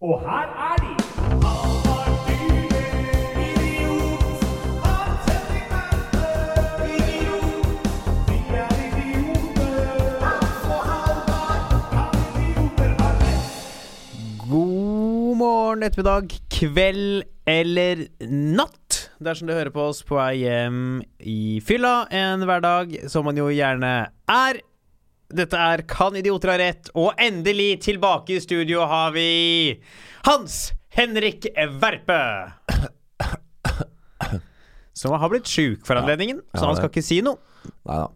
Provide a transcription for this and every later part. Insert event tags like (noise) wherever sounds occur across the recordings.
Og her er de! God ettermiddag, kveld eller natt. Dersom du hører på oss på vei hjem i fylla en hverdag, som man jo gjerne er. Dette er Kan idioter ha rett? Og endelig tilbake i studio har vi Hans Henrik Verpe. Som har blitt sjuk for anledningen, Ja, så han det. skal ikke si noe. Nei da.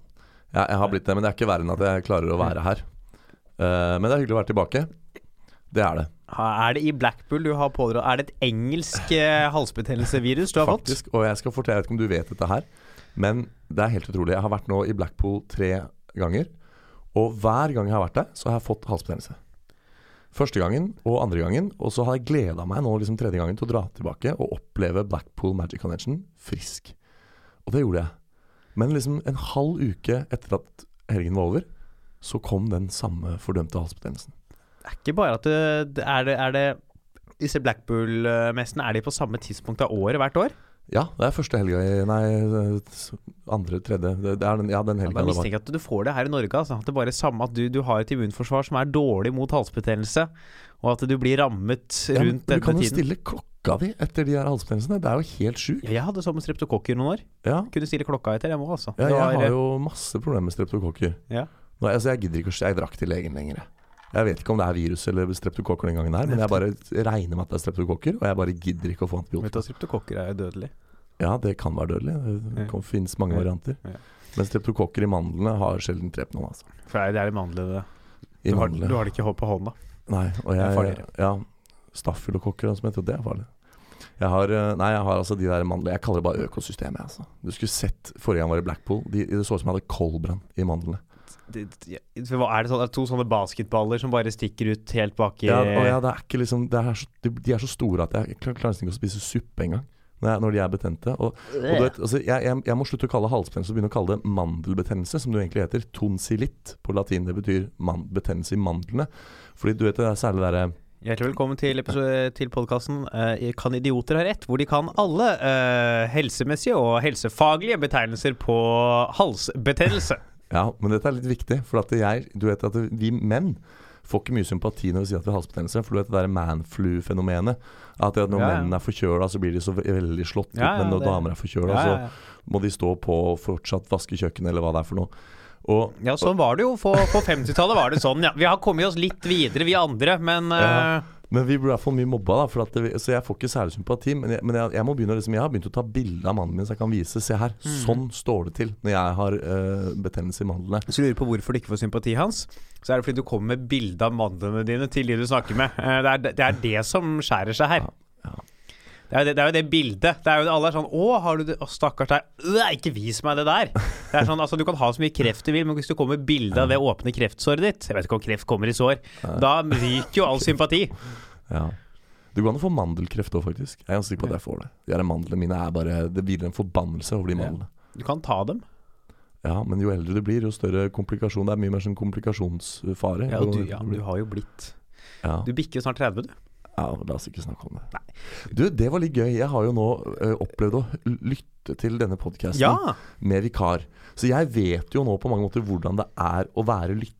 Jeg, jeg har blitt det, men det er ikke verre enn at jeg klarer å være her. Uh, men det er hyggelig å være tilbake. Det er det. Er det i Blackpool du har pådratt Er det et engelsk eh, halsbetennelsevirus du har fått? Faktisk. Og jeg skal fortelle, jeg vet ikke om du vet dette her, men det er helt utrolig. Jeg har vært nå i Blackpool tre ganger, og hver gang jeg har vært der, så har jeg fått halsbetennelse. Første gangen og andre gangen, og så har jeg gleda meg nå liksom tredje gangen til å dra tilbake og oppleve Blackpool Magic Convention frisk. Og det gjorde jeg. Men liksom en halv uke etter at helgen var over, så kom den samme fordømte halsbetennelsen. Det er ikke bare at det, er det, er det Disse Blackpool-messene, er de på samme tidspunkt av året hvert år? Ja, det er første helga i Nei, andre, tredje det, er den, Ja, den Jeg helga det mistenker at du får det her i Norge. Altså. At det bare er samme at du, du har et immunforsvar som er dårlig mot halsbetennelse, og at du blir rammet Ja, men tiden. du kan jo stille klokka di etter de her halsbetennelsene. Det er jo helt sjukt. Ja, Jeg hadde sånn med streptokokker noen år. Ja. Kunne stille klokka etter, jeg må altså. ja, jeg har jo masse problemer med streptokokker. Ja. Nå, altså, jeg gidder ikke å Jeg drakk til legen lenger. jeg. Jeg vet ikke om det er virus eller streptokokker den gangen her, men jeg bare regner med at det er streptokokker, og jeg bare gidder ikke å få Vet du antibiotika. at streptokokker er dødelig? Ja, det kan være dødelig. Det kan finnes mange varianter. Men streptokokker i mandlene har sjelden drept noen, altså. For det er- i mandlene. det. Du, har- du har det ikke på hånda. Nei, og jeg. Ja, stafylokokker som heter, det er farlig. Jeg har, eh, nei, jeg har altså de der mandlene Jeg kaller det bare økosystemet. Altså. Du skulle sett forrige gang var i Blackpool. De, det så ut som jeg hadde koldbrann i mandlene. Det, er det sånn, er to sånne basketballer som bare stikker ut helt bak Ja, ja, det er ikke liksom det er så, de, de er så store at jeg klarer nesten ikke å spise suppe engang. Når, når de er betente. Og, og du vet, altså, jeg, jeg, jeg må slutte å kalle halsbetennelse og begynne å kalle det mandelbetennelse, som det egentlig heter. Tonsillitt på latin. Det betyr man, betennelse i mandlene. Fordi du vet det er særlig derre Hjertelig velkommen til, til podkasten Kan idioter ha rett? Hvor de kan alle uh, helsemessige og helsefaglige betegnelser på halsbetennelse. Ja, men dette er litt viktig. For at jeg, du vet at vi menn får ikke mye sympati når vi sier at vi har halsbetennelse. For du vet det der manflu-fenomenet. At når Ja, ja. menn er forkjøla, så blir de så veldig slått ut. Ja, men når det- damer er forkjøla, så må de stå på og fortsatt vaske kjøkkenet, eller hva det er for noe. Og ja, sånn var det jo. På, på 50-tallet var det sånn, ja. Vi har kommet oss litt videre, vi andre, men eh, Ja. Men vi blir i hvert fall mye mobba, da. Det, så jeg får ikke særlig sympati. Men jeg, men jeg, jeg må begynne liksom, Jeg har begynt å ta bilde av mannen min så jeg kan vise. Se her, Mm. sånn står det til når jeg har eh, betennelse i mandlene. Hvis du lurer på hvorfor du ikke får sympati, Hans, så er det fordi du kommer med bilde av mandlene dine til de du snakker med. Eh, Det er det, er det som skjærer seg her. Ja, ja. Det er, jo det, det er jo det bildet. Det er jo Alle er sånn 'Å, har du det? Å, stakkars deg. Øh, ikke vis meg det der'. Det er sånn, altså Du kan ha så mye kreft du vil, men hvis du kommer med bilde av det åpne kreftsåret ditt Jeg vet ikke om kreft kommer i sår. Da ryker jo all sympati. (laughs) Ja. Det går an å få mandelkreft òg, faktisk. Jeg er ganske sikker på at jeg får det. De her mandlene mine er bare Det hviler en forbannelse over de mandlene. Du kan ta dem. Ja, men jo eldre du blir, jo større komplikasjon. Det er mye mer sånn komplikasjonsfare. Ja, du, ja, du har jo blitt ja. Du bikker jo snart 30, du. Ja, la oss ikke snakke om det. Du, det var litt gøy. Jeg har jo nå ø, opplevd å lytte til denne podkasten Ja! med vikar. Så jeg vet jo nå på mange måter hvordan det er å være lytter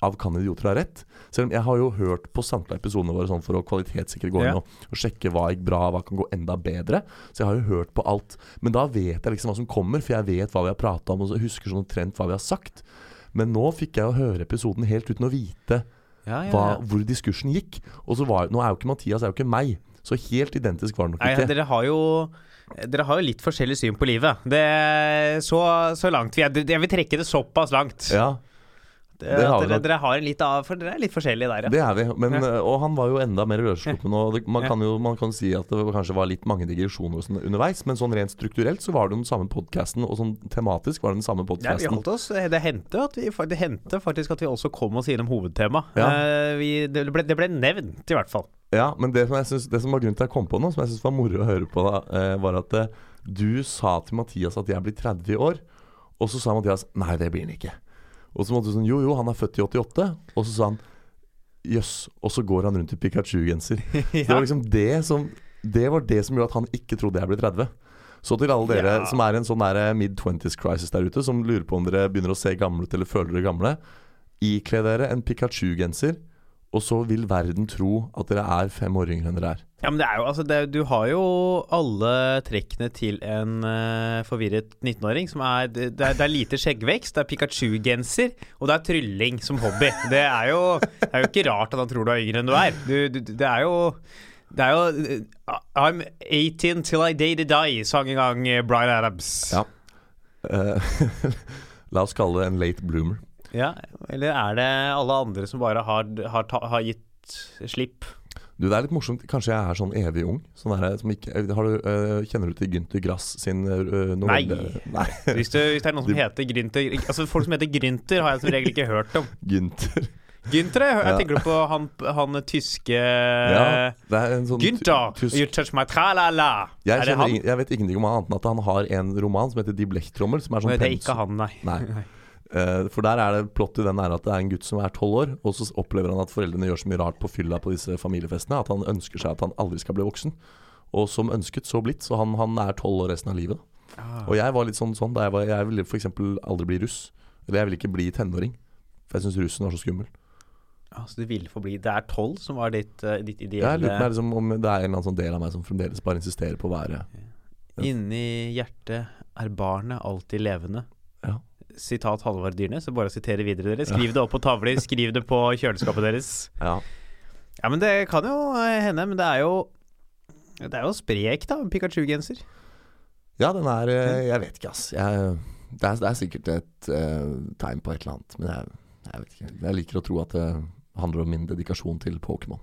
av Kan idioter ha rett? Selv om jeg har jo hørt på samtlige episodene våre sånn for å kvalitetssikre gå inn og, og sjekke hva gikk bra, hva kan gå enda bedre. Så jeg har jo hørt på alt. Men da vet jeg liksom hva som kommer, for jeg vet hva vi har prata om, og så husker sånn omtrent hva vi har sagt. Men nå fikk jeg jo høre episoden helt uten å vite Ja, ja, hva, hvor diskursen gikk. Og så var, Nå er jo ikke Mathias er jo ikke meg, så helt identisk var det nok Nei, ikke. dere har jo dere har jo litt forskjellig syn på livet. Det, så, så langt vi er Jeg vil trekke det såpass langt. Ja, Det, det dere, dere har en litt av For dere er litt forskjellige der, ja. det er vi. Men, Ja. øh, Og han var jo enda mer løssluppen. Og man, kan jo man kan si at det kanskje var litt mange digresjoner sånn underveis, men sånn rent strukturelt så var det den samme podkasten, og sånn tematisk var det den samme Ja, vi podkasten. holdt oss. Det hendte, vi, det hendte faktisk at vi også kom oss innom hovedtema. Ja. Eh, det, det ble nevnt, i hvert fall. Ja, men det som, synes, det som var grunnen til jeg kom på nå, som jeg syns var moro å høre på, da, eh, var at eh, du sa til Mathias at jeg blir 30 i år, og så sa Mathias nei, det blir han ikke. Og så måtte du sånn jo, jo, han er født i 88, og så sa han Jøss, og så går han rundt i Pikachu-genser. (laughs) Det var liksom det som Det var det som gjorde at han ikke trodde jeg ble 30. Så til alle dere Ja. som er i en sånn der mid-twenties crisis der ute, som lurer på om dere begynner å se gamle ut eller føler dere gamle, ikle dere en Pikachu-genser, og så vil verden tro at dere er fem år yngre enn dere er. Ja, men det er jo, altså det, Du har jo alle trekkene til en uh, forvirret 19-åring. som er, det, det er Det er lite skjeggvekst, det er Pikachu-genser, og det er trylling som hobby. Det er jo Det er jo ikke rart at han tror du er yngre enn du er. Du, du, det er jo det er jo eh, I'm 18 till I day to die, sang en gang Brian Adams. Ja. Uh, (laughs) la oss kalle det en late bloomer. Ja, Eller er det alle andre som bare har, har, ta, har gitt slipp? Du, Det er litt morsomt. Kanskje jeg er sånn evig ung? Sånn her, som ikke, har du, uh, kjenner du til Gynter Grass sin uh, novelle? (laughs) Nei. Hvis, du, hvis det er noen som heter Grynter Altså Folk som heter Grynter, har jeg som regel ikke hørt om. (laughs) Gynter. Gynter, jeg, jeg Ja. tenker på han, han tyske Ja, det en sånn Gynter, you touch my tra-la-la. jeg, det jeg vet ingenting om han annet enn at han har en roman som heter Die Blechtrommel. Som er sånn Nei, det er ikke han, nei. Nei. (laughs) Eh, for der er det plott i den er at det er en gutt som er tolv år, og så opplever han at foreldrene gjør så mye rart på fylla på disse familiefestene at han ønsker seg at han aldri skal bli voksen. Og som ønsket, så blitt. Så han, han er tolv år resten av livet. Ah. Og jeg var litt sånn sånn da jeg, var, jeg ville f.eks. aldri bli russ. Eller jeg ville ikke bli tenåring. For jeg syns russen var så skummel. Ja, så du ville forbli Det er tolv som var ditt, uh, ditt Jeg lurer på ideelle liksom om det er en eller annen sånn del av meg som fremdeles bare insisterer på å være Inni hjertet er barnet alltid levende. Ja. Sitat Halvard Dyrnes. Så bare å sitere videre, dere. Skriv det opp på tavler, skriv det på kjøleskapet deres. (laughs) Ja. Ja, men det kan jo eh, hende, men det er jo Det er jo sprek, da. Pikachu-genser. Ja, den er eh, Jeg vet ikke, ass. Jeg, det, er, det er sikkert et uh, tegn på et eller annet, men jeg, jeg vet ikke. Jeg liker å tro at det handler om min dedikasjon til Pokémon.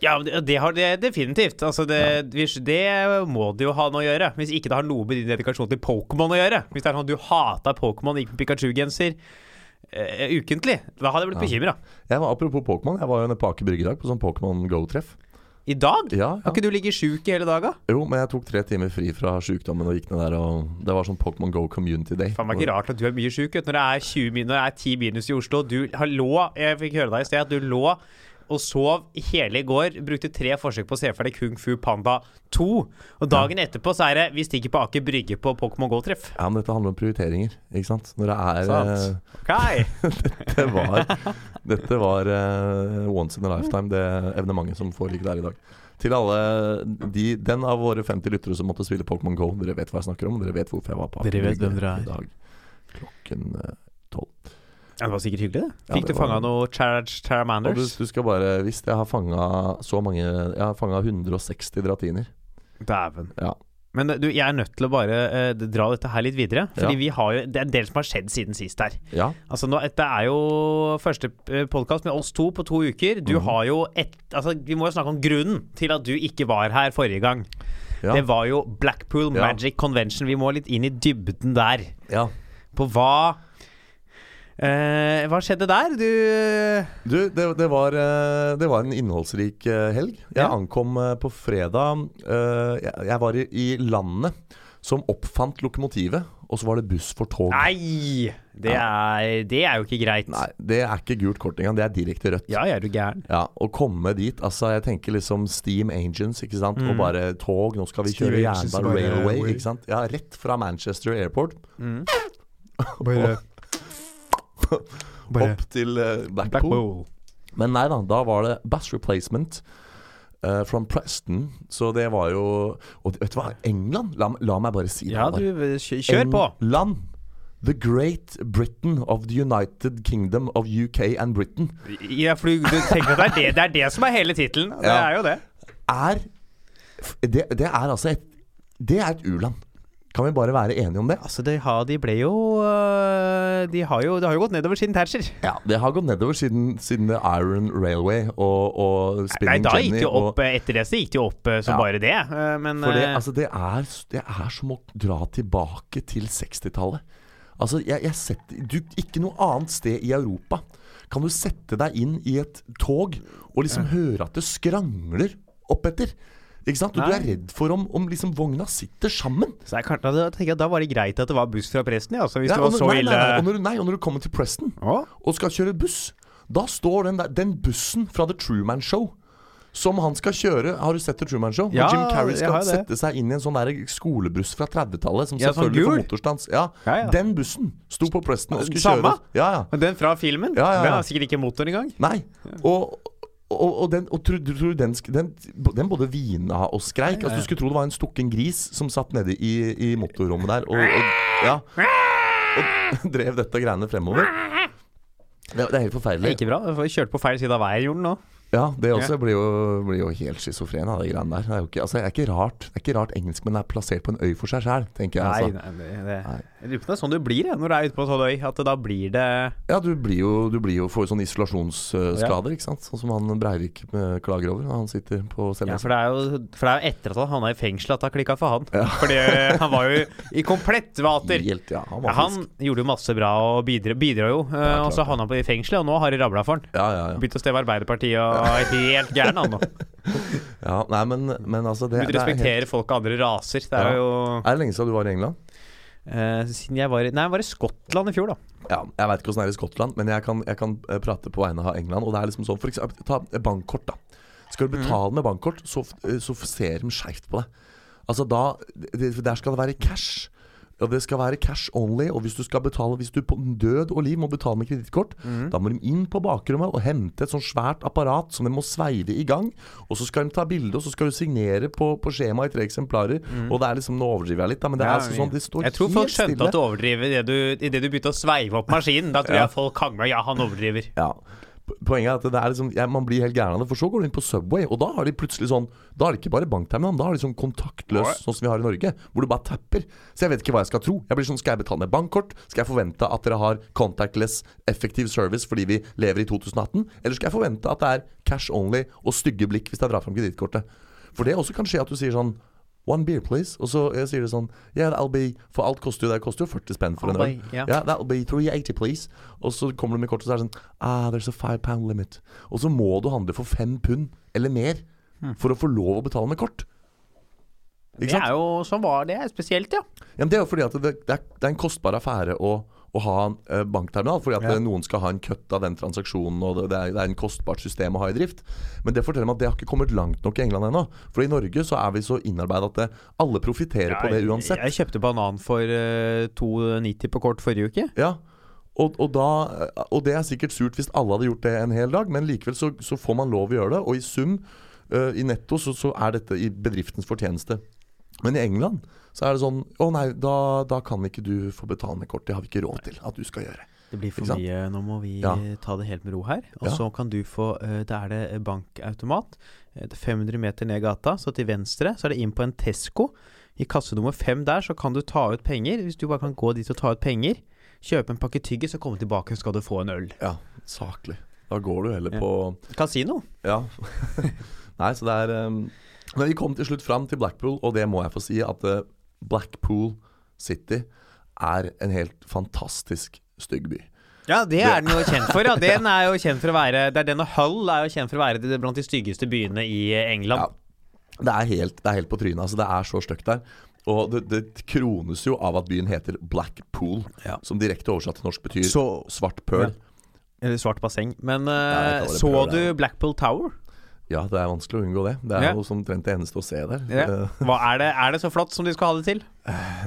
Ja, det, har det definitivt. Altså det, hvis, det må det jo ha noe å gjøre. Hvis ikke det har noe med din dedikasjon til Pokémon å gjøre. Hvis det er sånn at du hata Pokémon, gikk med Pikachu-genser uh, ukentlig, da hadde jeg blitt Ja. bekymra. Apropos Pokémon, jeg var jo nede på Aker Brygge i dag på sånn Pokémon Go-treff. I dag? Ja, Har ikke du ligget sjuk i hele dag, da? Jo, men jeg tok tre timer fri fra sjukdommen og gikk ned der, og det var sånn Pokémon Go Community Day. Faen meg ikke rart at du er mye sjuk når det er 20 min- når det er 10 minus i Oslo. Du har lå Jeg fikk høre deg i sted at du lå og sov hele i går. Brukte tre forsøk på å se for deg Kung Fu Panda 2. Og dagen etterpå så er det Vi stikker på Aker Brygge på Pokémon GO-treff. Ja, men dette handler om prioriteringer, ikke sant? Når det er Sant. Okay. (laughs) dette var, dette var uh, once in a lifetime, det evenementet som foreligger der i dag. Til alle de, den av våre 50 lyttere som måtte spille Pokémon Go, dere vet hva jeg snakker om, dere vet hvorfor jeg var på Aker Brygge er. i dag klokken eh, tolv. Ja, det var sikkert hyggelig, det. Ja, Fikk det du var- fanga noe Charage Og du, Charamanders? du skal bare Hvis jeg har fanga så mange Jeg har fanga 160 dratiner. Dæven. Ja. Men du, jeg er nødt til å bare eh, dra dette her litt videre. Fordi Ja. vi har jo Det er en del som har skjedd siden sist her. Ja. Altså nå, Dette er jo første podkast med oss to på to uker. Du mm. har jo et Altså Vi må jo snakke om grunnen til at du ikke var her forrige gang. Ja. Det var jo Blackpool Ja. Magic Convention. Vi må litt inn i dybden der. ja. På hva eh, Hva skjedde der? Du Du, det, det, var, eh, det var en innholdsrik eh, helg. Jeg Ja. ankom eh, på fredag. eh, Jeg, var i, landet som oppfant lokomotivet, og så var det buss for tog. Nei! Det er, det er jo ikke greit. Nei, det er ikke gult kort engang. Det er direkte rødt. Ja, er du gæren? Ja, Å komme dit Altså, jeg tenker liksom Steam Engines, ikke sant. Og Mm. bare tog. Nå skal vi Steam kjøre jernbane, bare- railway, ikke sant. Ja, rett fra Manchester Airport Mm. (laughs) (laughs) og opp til eh, Blackpool. Blackpool. Men nei da, da var det Bass Replacement Uh, from Preston. Så det var jo Og vet du hva, England? La, la meg bare si det. Ja, du kjø- Kjør på! England. The Great Britain of the United Kingdom of UK and Britain Ja, for du, du tenker at det er det, det er det som er hele tittelen. Det Ja. er jo det. er det, det er altså et Det er et u-land. Kan vi bare være enige om det? Altså, de, har, de ble jo øh, De har jo Det har jo gått nedover siden Thatcher. Ja, Det har gått nedover siden, siden Iron Railway og, og Nei, da gikk Jenny. det jo og- opp øh, Etter det så gikk det jo opp øh, som Ja. bare det. Men For det, altså, det, er, det er som å dra tilbake til 60-tallet. Altså, jeg, jeg setter du, Ikke noe annet sted i Europa kan du sette deg inn i et tog og liksom høre at det skrangler oppetter. Ikke sant? Og du er redd for om, om liksom vogna sitter sammen. så jeg kan, da, tenker jeg, da var det greit at det var buss fra presten, ja. Altså, hvis Ja, det var når- så nei, ille nei, nei, og, når, nei, og når du kommer til Preston ja. og skal kjøre buss, Da står den, der, den bussen fra The Truman Show som han skal kjøre Har du sett The Truman Show? Ja, Jim Carrey skal sette seg inn i en sånn skolebuss fra 30-tallet. Som Ja, sånn selvfølgelig får motorstans. Ja, Ja, ja. Den bussen sto på Preston og skulle Samme? kjøre. Ja, ja. Den fra filmen? Ja, ja. Den har sikkert ikke motor engang. Nei. Og, og, og, den, og tror, tro, du den, den, den både hvina og skreik. Ja, ja, ja. Altså, du skulle tro det var en stukken gris som satt nede i, i motorrommet der og, og, ja, (laughs) drev dette greiene fremover. Det, det er helt er forferdelig. ikke bra. Vi kjørte på feil side av veien, gjorde den nå. Ja, det også blir, jo, blir jo helt schizofren av de greiene der. Det er jo ikke, altså, det er ikke rart Det er ikke rart engelskmenn er plassert på en øy for seg sjæl, tenker jeg. Nei, Altså. nei, det, det. Nei. Jeg lurer på det er sånn du blir når du er ute på en sånn øy. At da blir det Ja, du blir jo, du blir jo får sånne isolasjonsskader, ikke sant. Sånn som han Breivik eh, klager over når han sitter på cella. ja, for, det jo, for det er jo etter at han havna i fengsel at det har klikka for han. Ja. Fordi han var jo i komplett vater. Helt, ja, han var han gjorde jo masse bra og bidro, bidro jo. eh, Ja, og så havna han på i fengsel, og nå har det rabla for han. Ja, ja, ja. Begynt å stemme Arbeiderpartiet og er helt gæren han nå. (laughs) ja nei, men, men altså det, Begynt å det er helt- folk av andre raser. Det er jo Er det lenge siden du var i England? Eh, Siden jeg var i Nei, jeg var i Skottland i fjor, da. Ja, Jeg veit ikke åssen det er i Skottland, men jeg kan, jeg kan eh, prate på vegne av England. Og det er liksom sånn, for eksempel, Ta bankkort, da. Skal du betale med bankkort, så, eh, så ser de skeivt på det. Altså da Der skal det være cash. Og det skal være cash only. Og hvis du skal betale Hvis du på død og liv må betale med kredittkort, da må de inn på bakrommet og hente et sånt svært apparat som de må sveive i gang. Og så skal de ta bilde, og så skal du signere på, på skjema i tre eksemplarer. Og det er liksom Nå overdriver jeg litt, da, men det er altså sånn Det står helt stille. jeg tror folk skjønte stille. at du overdriver idet du, i det du begynte å sveive opp maskinen. Da tror Ja. jeg folk hang med. Ja, han overdriver. Ja. Poenget er at det er liksom, ja, man blir helt gæren av det. For så går du inn på Subway, og da har de plutselig sånn Da er det ikke bare bankterminal, da har de sånn kontaktløs, sånn som vi har i Norge. Hvor du bare tapper. Så jeg vet ikke hva jeg skal tro. Jeg blir sånn, Skal jeg betale med bankkort? Skal jeg forvente at dere har contactless effektiv service fordi vi lever i 2018? Eller skal jeg forvente at det er cash only og stygge blikk hvis jeg drar fram kredittkortet? For det også kan skje at du sier sånn One beer, please. Og så jeg sier det sånn Yeah, that'll be For alt koster jo det koster jo 40 spenn for en øl. Yeah. yeah. that'll be 380, please. Og så kommer du med kortet, og så er det sånn Ah, there's a five pound limit. Og så må du handle for fem pund eller mer for å få lov å betale med kort. Det Ikke sant? er jo sånn var det. Spesielt, ja. Ja, men det er jo fordi at det, det, er, det er en kostbar affære å, å ha en eh, bankterminal. Fordi at Ja. eh, noen skal ha en kutt av den transaksjonen, og det, det, er, det er en kostbart system å ha i drift. Men det forteller meg at det har ikke kommet langt nok i England ennå. For i Norge så er vi så innarbeida at det, alle profitterer på det uansett. Jeg kjøpte banan for uh, 2,90 på kort forrige uke. Ja, og, og, da, og det er sikkert surt hvis alle hadde gjort det en hel dag, men likevel så, så får man lov å gjøre det. Og i sum, uh, i netto, så, så er dette i bedriftens fortjeneste. Men i England så er det sånn Å nei, da, da kan ikke du få betale med kort. Det har vi ikke råd til at du skal gjøre. Det blir for mye. Nå må vi Ja. eh, ta det helt med ro her. Og Ja. så kan du få eh, Da er det bankautomat. Eh, det er 500 meter ned gata. Så til venstre så er det inn på en Tesco. I kasse nummer fem der så kan du ta ut penger. Hvis du bare kan gå dit og ta ut penger, kjøpe en pakke tyggis og komme tilbake, så skal du få en øl. Ja, saklig. Da går du heller Ja. på Kasino. Ja. (laughs) Nei, så det er um, Men vi kom til slutt fram til Blackpool, og det må jeg få si at eh, Blackpool City er en helt fantastisk stygg by. Ja, det er den jo kjent for. (laughs) Ja. Den er jo kjent for å være Det er den og Hull er jo kjent for å være blant de styggeste byene i eh, England. Ja. Det er helt, det er helt på trynet. Altså, det er så stygt der. Og det, det krones jo av at byen heter Blackpool, Ja. som direkte oversatt til norsk betyr Så svart pøl. Eller svart basseng. Men uh, så du. Blackpool Tower? Ja, det er vanskelig å unngå det. Det er Ja. jo som omtrent det eneste å se der. Ja. Eh, (laughs) Hva er, det, er det så flott som de skal ha det til?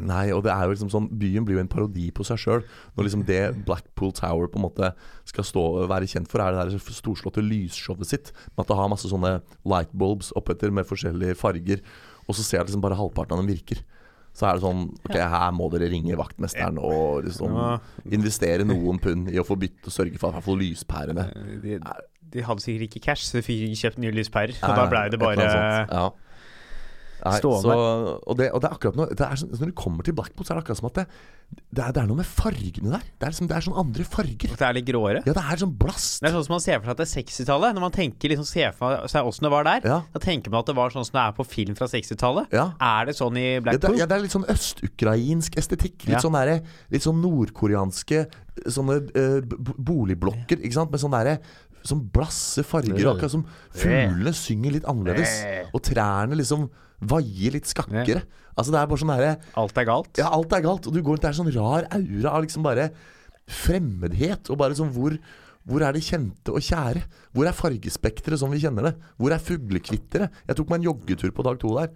Nei, og det er jo liksom sånn Byen blir jo en parodi på seg sjøl. Når liksom det Blackpool Tower på en måte skal stå være kjent for, er det der storslåtte lysshowet sitt. Med at det har masse sånne lightbulbs oppetter med forskjellige farger. Og så ser jeg liksom bare halvparten av dem virker. Så er det sånn Ok, her må dere ringe vaktmesteren og liksom investere noen pund i å få bytte og sørge for at hvert fall lyspærene De, de hadde sikkert ikke cash, så de kjøpte kjøpt nye lyspærer. Og da blei det bare ja. Nei, Stående. Så, og, det, og det er akkurat noe det er sånn, Når du kommer til Blackpool, så er det akkurat som at det, det, er, det er noe med fargene der. Det er, liksom, det er sånn andre farger. Det er litt gråere. Ja, det er sånn blast. Det er sånn som man ser for seg at det er 60-tallet. Når man tenker liksom ser for seg åssen det var der, Ja. da tenker man at det var sånn som det er på film fra 60-tallet. Ja. Er det sånn i Ja, det, Blackpool? ja, det er litt sånn østukrainsk estetikk. Litt Ja. sånn derre Litt sånn nordkoreanske Sånne uh, boligblokker, ikke sant? Med sånn derre Sånn blasse farger. Akkurat som fuglene synger litt annerledes. Og trærne liksom vaier litt skakkere. Altså det er bare sånn derre Alt er galt? Ja, alt er galt. Og du går rundt Det er sånn rar aura av liksom bare fremmedhet. Og bare sånn hvor Hvor er det kjente og kjære? Hvor er fargespekteret som vi kjenner det? Hvor er fuglekvitteret? Jeg tok meg en joggetur på dag to der.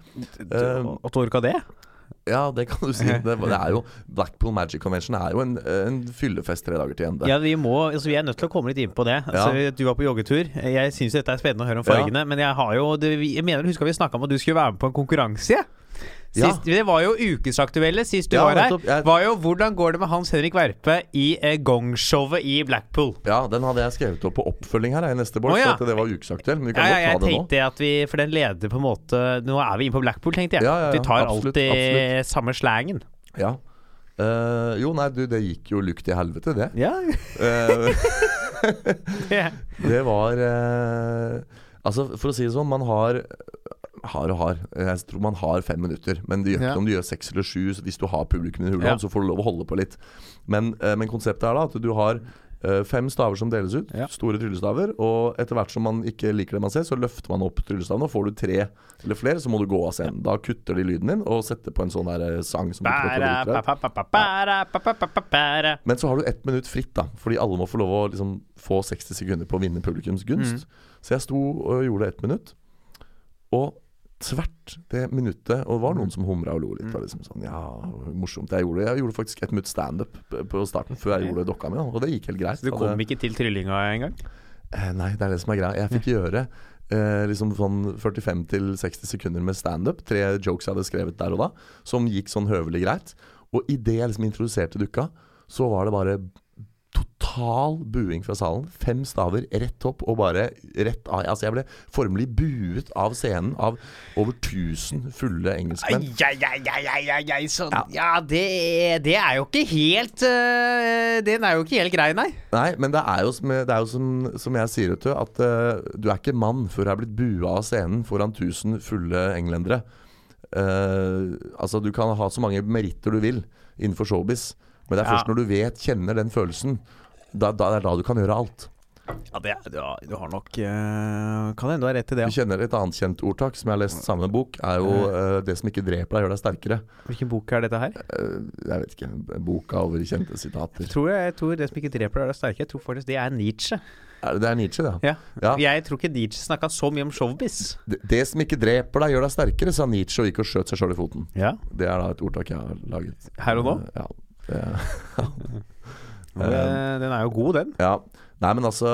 Eh, Og du orka det? Ja, det kan du si. (laughs) Det, det er jo Blackpool Magic Convention er jo en, en fyllefest tre dager til ende. Ja, vi må Altså, vi er nødt til å komme litt inn på det. Altså, Du var på joggetur. Jeg syns dette er spennende å høre om fargene, men jeg har jo det, Jeg mener, husker vi snakka om at du skulle være med på en konkurranse? Ja. Sist, Det var jo ukesaktuelle sist du Ja, var her. Jeg- Var jo 'Hvordan går det med Hans Henrik Verpe i eh, gongshowet i Blackpool'? Ja, den hadde jeg skrevet opp på oppfølging her i neste bolk, Oh, ja. Så det var ukesaktuell. Men vi kan jeg godt ta det nå. tenkte at vi For den leder på en måte Nå er vi inne på Blackpool, tenkte jeg. Vi tar absolutt, alltid absolutt. samme slangen. Ja. Uh, jo, nei, du, det gikk jo lukt til helvete, det. Ja. (laughs) (laughs) uh, det var uh, Altså, for å si det sånn, man har har og har. Jeg tror man har fem minutter. Men det gjør ikke Ja. om du gjør seks eller sju. Hvis du har publikum i hula, Ja. så får du lov å holde på litt. Men, eh, men konseptet er da at du har eh, fem staver som deles ut. Ja. Store tryllestaver. Og etter hvert som man ikke liker det man ser, så løfter man opp tryllestavene. Og får du tre eller flere, så må du gå av scenen. Da kutter de lyden din og setter på en sånn der eh, sang som bæra. men så har du ett minutt fritt, da. Fordi alle må få lov å liksom, få 60 sekunder på å vinne publikums gunst. Så jeg sto og gjorde ett minutt. Og tvert det minuttet Og det var noen som humra og lo litt. og liksom sånn, ja, morsomt Jeg gjorde, jeg gjorde faktisk et minutt standup på starten før jeg gjorde dokka mi. Og det gikk helt greit. Så Du kom ikke til tryllinga engang? Eh, nei, det er det som er greia. Jeg fikk gjøre eh, liksom sånn 45-60 sekunder med standup. Tre jokes jeg hadde skrevet der og da, som gikk sånn høvelig greit. Og idet jeg liksom introduserte dukka, så var det bare total buing fra salen. Fem staver rett opp og bare rett av. Altså, jeg ble formelig buet av scenen av over 1000 fulle engelskmenn. Ai, ai, ai, ai, sånn. Ja. Ja, det, det er jo ikke helt uh, Den er jo ikke helt grei, nei. Nei, men det er jo det er jo som, som jeg sier, vet du, at uh, du er ikke mann før du er blitt bua av scenen foran 1000 fulle englendere. Uh, altså, du kan ha så mange meritter du vil innenfor showbiz, men det er Ja. først når du vet, kjenner den følelsen, da, da det er da du kan gjøre alt. Ja, det, er- ja du har nok uh, Kan hende du har rett til det. Du kjenner et annet kjent ordtak som jeg har lest i samme bok, er jo uh, 'det som ikke dreper deg, gjør deg sterkere'. Hvilken bok er dette her? Uh, jeg vet ikke. Boka over kjente sitater. Tror jeg, jeg tror Det som ikke dreper deg, gjør deg sterkere', Jeg tror faktisk det er Nietzsche. Er det, det er Nietzsche, det. Ja. Ja. Jeg tror ikke Nietzsche snakka så mye om showbiz. Det, det som ikke dreper deg, gjør deg sterkere, sa Nietzsche og gikk og skjøt seg sjøl i foten. Ja. Det er da et ordtak jeg har laget. Her og nå? Ja. Det, (laughs) Den er jo god, den. ja. Nei, men altså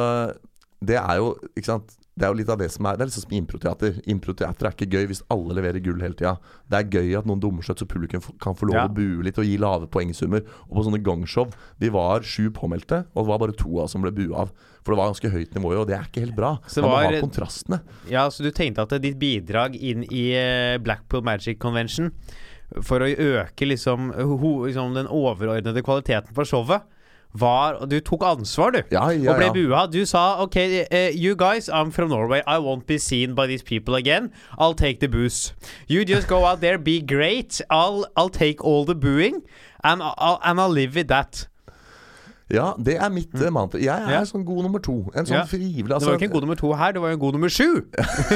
Det er jo Ikke sant det er jo litt av det som er Det er sånn som improteater. Improteater er ikke gøy hvis alle leverer gull hele tida. Det er gøy at noen dummer seg så publikum kan få lov Ja. å bue litt og gi lave poengsummer. Og på sånne gangshow Vi var sju påmeldte, og det var bare to av oss som ble bua av. For det var ganske høyt nivå, og det er ikke helt bra. Så Man må ha kontrastene. Ja, så du tenkte at ditt bidrag inn i eh, Blackpool Magic Convention for å øke liksom, ho, liksom den overordnede kvaliteten på showet var Du tok ansvar, du. Ja, ja, ja. og ble bua. Du sa OK, uh, you guys, I'm from Norway. I won't be seen by these people again. I'll take the booze. You just go out there, be great. I'll, I'll take all the booing, and I'll, and I'll live with that. Ja, det er mitt mm. mantra. Jeg er Ja. sånn god nummer to. En sånn Ja. frivillig Det var jo ikke en god nummer to her, det var jo en god nummer sju.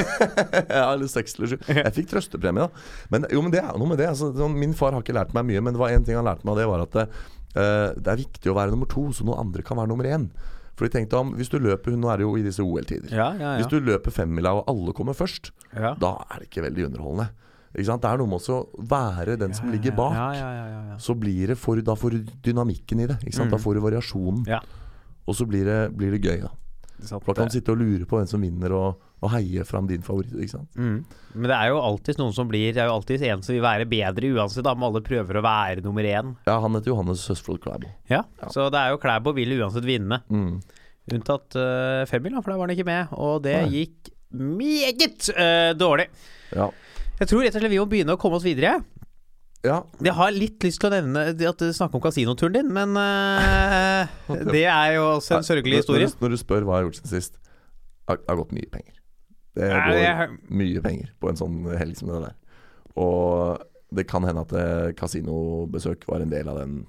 (laughs) ja, eller seks eller sju. Jeg fikk trøstepremie, da. Men, jo, men det er noe med det. Altså, sånn, min far har ikke lært meg mye, men det var én ting han lærte meg, og det var at det, eh, det er viktig å være nummer to, så noen andre kan være nummer én. For de tenkte om Hvis du løper Nå er det jo i disse OL-tider. Ja, ja, Hvis du løper femmila, og alle kommer først, ja. da er det ikke veldig underholdende. Det er noe med å være den som ligger bak. Ja, ja, ja, ja, ja. Så blir det for, Da får du dynamikken i det. Sant? Da får du variasjonen. Ja. Og så blir det, blir det gøy, da. Da kan du sitte og lure på hvem som vinner, og, og heie fram din favoritt. Mm. Men det er jo alltid noen som blir Det er jo alltid en som vil være bedre uansett, da, om alle prøver å være nummer én. Ja, han heter Johannes Søsflod Klæbo. Ja. Ja. Så det er jo Klæbo vil uansett vinne. Mm. Unntatt uh, femmila, for da var han ikke med. Og det Nei. gikk meget uh, dårlig. Ja. Jeg tror rett og slett vi må begynne å komme oss videre. ja. Jeg har litt lyst til å nevne at du snakker om kasinoturen din, men uh, (laughs) det er jo også en sørgelig historie. Når, du- når du spør hva jeg har gjort siden sist, det har gått mye penger. Det Nei, går jeg- mye penger på en sånn helg som det der. Og det kan hende at eh, kasinobesøk var en del av den.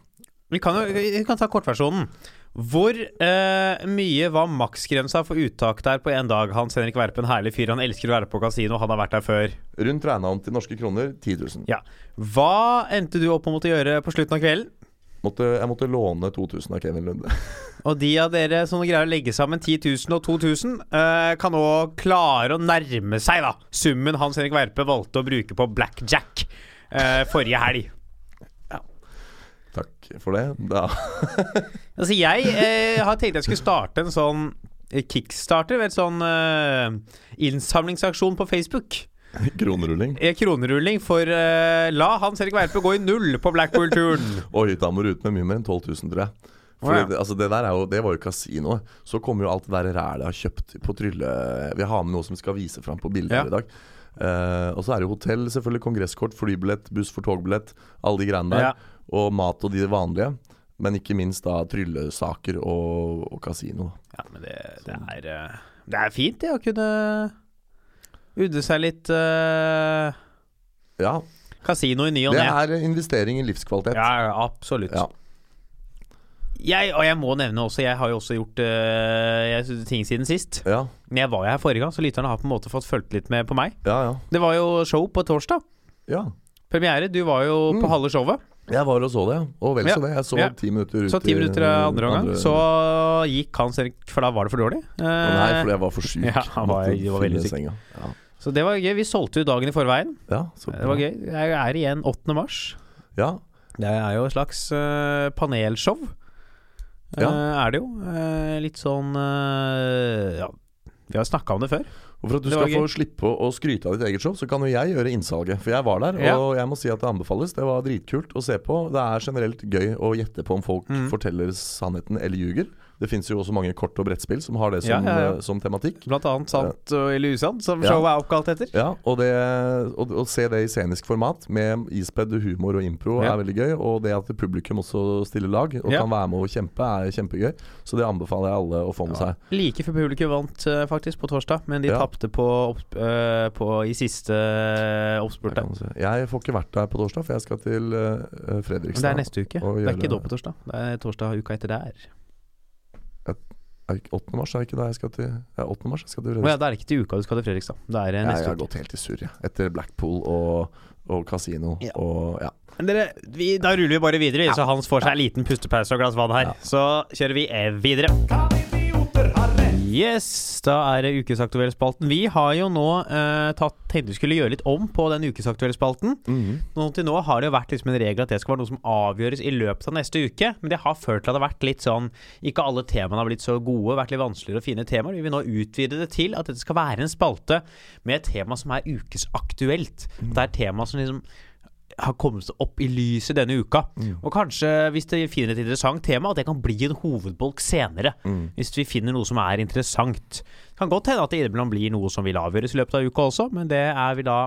Vi kan, jo, vi kan ta kortversjonen. Hvor eh, mye var maksgrensa for uttak der på en dag? Hans Henrik Verpe, en herlig fyr. Han elsker å være på kasino. Han har vært der før. Rundt regna om til norske kroner 10 000. Ja. Hva endte du opp med å måtte gjøre på slutten av kvelden? Måtte, jeg måtte låne 2000 av Kevin Lunde. (laughs) Og de av dere som greier å legge sammen 10 000 og 2000, eh, kan nå klare å nærme seg da summen Hans Henrik Verpe valgte å bruke på blackjack eh, forrige helg. Takk for det. Da. (laughs) Altså, jeg eh, har tenkt jeg skulle starte en sånn eh, kickstarter, en sånn eh, innsamlingsaksjon på Facebook. (laughs) Kronerulling. Eh, Kronerulling for eh, La Hans Erik Verpe gå i null på Blackpool-turen. (laughs) Oi, da må du ut med mye mer enn 12 000, tror jeg. Fordi, Å, ja. det, altså det der er jo, det var jo kasinoet. Så kommer jo alt det der rælet jeg har kjøpt på trylle... Vi har med noe som vi skal vise fram på bilder Ja. i dag. Eh, og så er det jo hotell, selvfølgelig. Kongresskort, flybillett, buss for togbillett. Alle de greiene der. Ja. Og mat og de vanlige. Men ikke minst da tryllesaker og, og kasino. Ja, men det, det er eh, Det er fint, det, å kunne udde seg litt uh, Ja, kasino i ny og det er investering i livskvalitet. Ja, absolutt. Ja. Jeg, og jeg må nevne også, jeg har jo også gjort øh, ting siden sist. Ja, jeg var jo her forrige gang, så lytterne har på en måte fått fulgt litt med på meg. ja. ja. Det var jo show på torsdag. ja. Premiere. Du var jo på Mm. halve showet. Jeg var og så det. Og vel så det. Jeg så Ja. ti minutter ut Så ti minutter av andre omgang. Så gikk Hans Erik For da var det for dårlig. Eh, Nei, for fordi jeg var for syk. (laughs) Ja, han var- jeg var veldig syk. Ja. så det var gøy. Vi solgte ut dagen i forveien. ja, så Det var gøy. Jeg er igjen 8. mars. Ja, Det er jo et slags uh, panelshow. Ja. Uh, er det jo. Uh, litt sånn Ja, vi har snakka om det før. Og for at du skal gøy. få slippe å skryte av ditt eget show, så kan jo jeg gjøre innsalget. For jeg var der, Ja. og jeg må si at det anbefales. Det var dritkult å se på. Det er generelt gøy å gjette på om folk Mm. forteller sannheten eller ljuger. Det fins jo også mange kort- og brettspill som har det som, ja, ja. ja. som tematikk. Blant annet sant eller usant, som showet er oppkalt etter. Ja, og det å, å se det i scenisk format med ispedd humor og impro er veldig gøy. Og det at publikum også stiller lag og kan være med og kjempe, er kjempegøy. Så det anbefaler jeg alle å få med seg. Like før publikum vant eh, faktisk på torsdag, men de Ja. tapte på, eh, på i siste uh, Jeg, si. jeg får ikke vært der på torsdag, for jeg skal til Fredrikstad. Men det er neste uke. Det er ikke da på torsdag. Det er torsdag uka etter der. Er ikke 8. mars er ikke da jeg skal til Ja, 8. mars jeg skal til Å ja, det er ikke til uka du skal til Fredrikstad. Det er neste jeg, jeg har gått helt i surr, jeg. Etter Blackpool og, og kasino Ja. og ja. Men dere, vi, da ruller vi bare videre, så Hans får seg en liten pustepause og glass vann her. Ja. Så kjører vi eh, videre. Yes, da er det ukesaktuelle spalten. Vi har jo nå eh, tatt, tenkte vi skulle gjøre litt om på den ukesaktuelle spalten. Mhm. Nå til nå har det jo vært liksom en regel at det skal være noe som avgjøres i løpet av neste uke. Men det har ført til at det har vært litt sånn Ikke alle temaene har blitt så gode, vært litt vanskeligere å finne temaer. Vi vil nå utvide det til at dette skal være en spalte med et tema som er ukesaktuelt. Det er et tema som liksom har kommet opp i lyset denne uka. Og kanskje, hvis de finner et interessant tema, at det kan bli en hovedbolk senere. Mm. Hvis vi finner noe som er interessant. Det kan godt hende at det innimellom blir noe som vil avgjøres i løpet av uka også, men det er vi da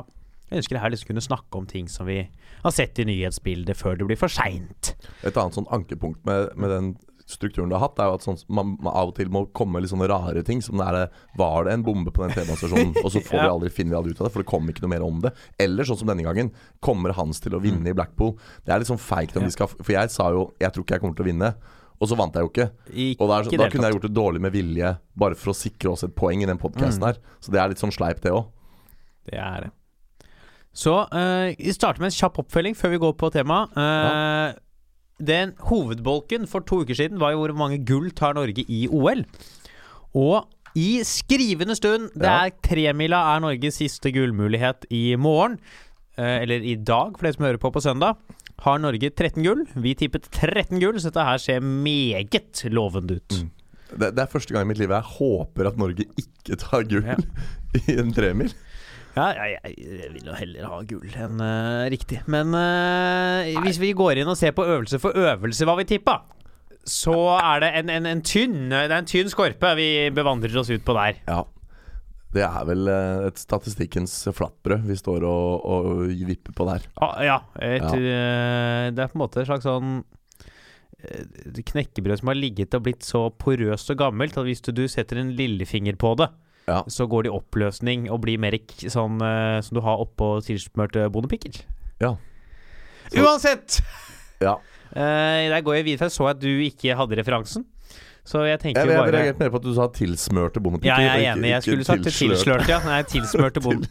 Jeg ønsker her liksom kunne snakke om ting som vi har sett i nyhetsbildet før det blir for seint. Et annet sånn ankepunkt med, med den strukturen du har hatt, er jo at sånn, man, man av og til må komme litt sånne rare ting. Som det er Var det en bombe på den T-banestasjonen? Og så (laughs) får vi aldri, finner vi aldri ut av det, for det kommer ikke noe mer om det. Eller sånn som denne gangen. Kommer Hans til å vinne i Blackpool? Det er litt sånn feigt om Mm. Ja. de skal For jeg sa jo jeg tror ikke jeg kommer til å vinne. Og så vant jeg jo ikke. Ikke Og da, er, så- da kunne jeg gjort det dårlig med vilje, bare for å sikre oss et poeng i den podkasten Mm. her. Så det er litt sånn sleip, det òg. Det er det. Så eh, vi starter med en kjapp oppfølging før vi går på temaet. Eh, Den hovedbolken for to uker siden var jo hvor mange gull tar Norge i OL. Og i skrivende stund Det er tremila er Norges siste gullmulighet i morgen. Eh, eller i dag, for de som hører på på søndag. Har Norge 13 gull. Vi tippet 13 gull, så dette her ser meget lovende ut. Mm. Det, det er første gang i mitt liv jeg håper at Norge ikke tar gull Ja. (laughs) i en tremil. Ja, jeg, jeg, vil jo heller ha gull enn uh, riktig. Men uh, hvis vi går inn og ser på øvelse for øvelse hva vi tippa, så er det en, en, en tynn Det er en tynn skorpe vi bevandrer oss ut på der. Ja. Det er vel eh, et statistikkens flatbrød vi står og, og vipper på der. Ah, ja. Et, Ja. det er på en måte et slags sånn knekkebrød som har ligget og blitt så porøst og gammelt at hvis du, du setter en lillefinger på det, Ja. så går det i oppløsning og blir mer sånn uh, som du har oppå tilsmørte bondepikker. Ja. Så- Uansett! Ja. Uh, (laughs) der går jeg videre, jeg så at du ikke hadde referansen. Så jeg tenker Jeg, jeg bare reagerte mer på at du sa tilsmørte bondepikker. Ja, jeg er enig. Jeg skulle sagt tilslørt. ja. Nei, (laughs) tilsmørte bond...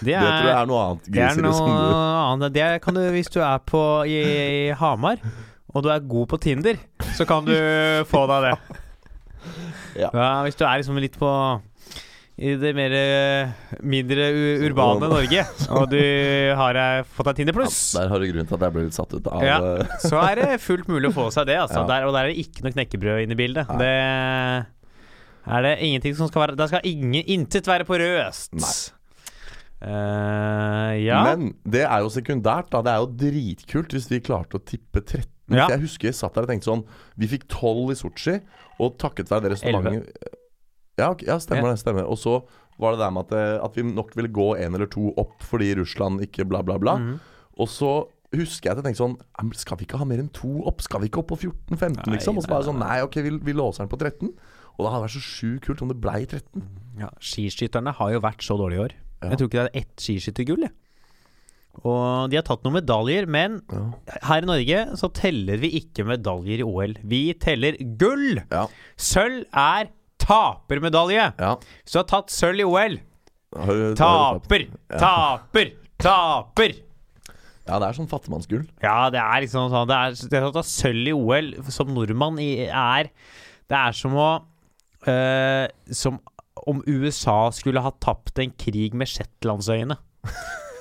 Det Det tror jeg er, er noe annet det er noe annet. Det kan du hvis du er på i, i Hamar og du er god på Tinder, så kan du få deg det. (laughs) Ja. hvis du er liksom litt på i det mer eh, mindre urbane Norge, og du har eh, fått deg Tinder pluss, Der har du grunnen til at jeg ble litt satt ut av Ja. (laughs) så er det fullt mulig å få seg det. Altså. Ja. Der, og der er det ikke noe knekkebrød inne i bildet. Nei. Det er det ingenting som skal være Der skal ingen, intet være porøst. Nei. Eh, ja. Men det er jo sekundært. da Det er jo dritkult hvis vi klarte å tippe 13. Ja. Jeg husker jeg satt der og tenkte sånn Vi fikk 12 i Sotsji, og takket være det restaurantet ja, ja, stemmer det. stemmer Og så var det der med at, eh, at vi nok ville gå en eller to opp fordi Russland ikke bla, bla, bla. Mm. Og så husker jeg at jeg tenkte sånn Skal vi ikke ha mer enn to opp? Skal vi ikke opp på 14-15, liksom? Og så bare sånn Nei, ok, vi, vi låser den på 13. Og det hadde vært så sjukt kult om det blei 13. Ja, skiskytterne har jo vært så dårlige i år. Ja. Jeg tror ikke det er ett skiskyttergull. Og de har tatt noen medaljer, men Ja. her i Norge så teller vi ikke medaljer i OL. Vi teller gull! Ja. Sølv er tapermedalje. ja. Hvis du har tatt sølv i OL du-? Taper! Taper! Taper! Ja, det er sånn fattigmannsgull. Ja, det er liksom sånn Det er, det å ta sølv i OL som nordmann i, er Det er som å eh, Som om USA skulle ha tapt en krig med Shetlandsøyene.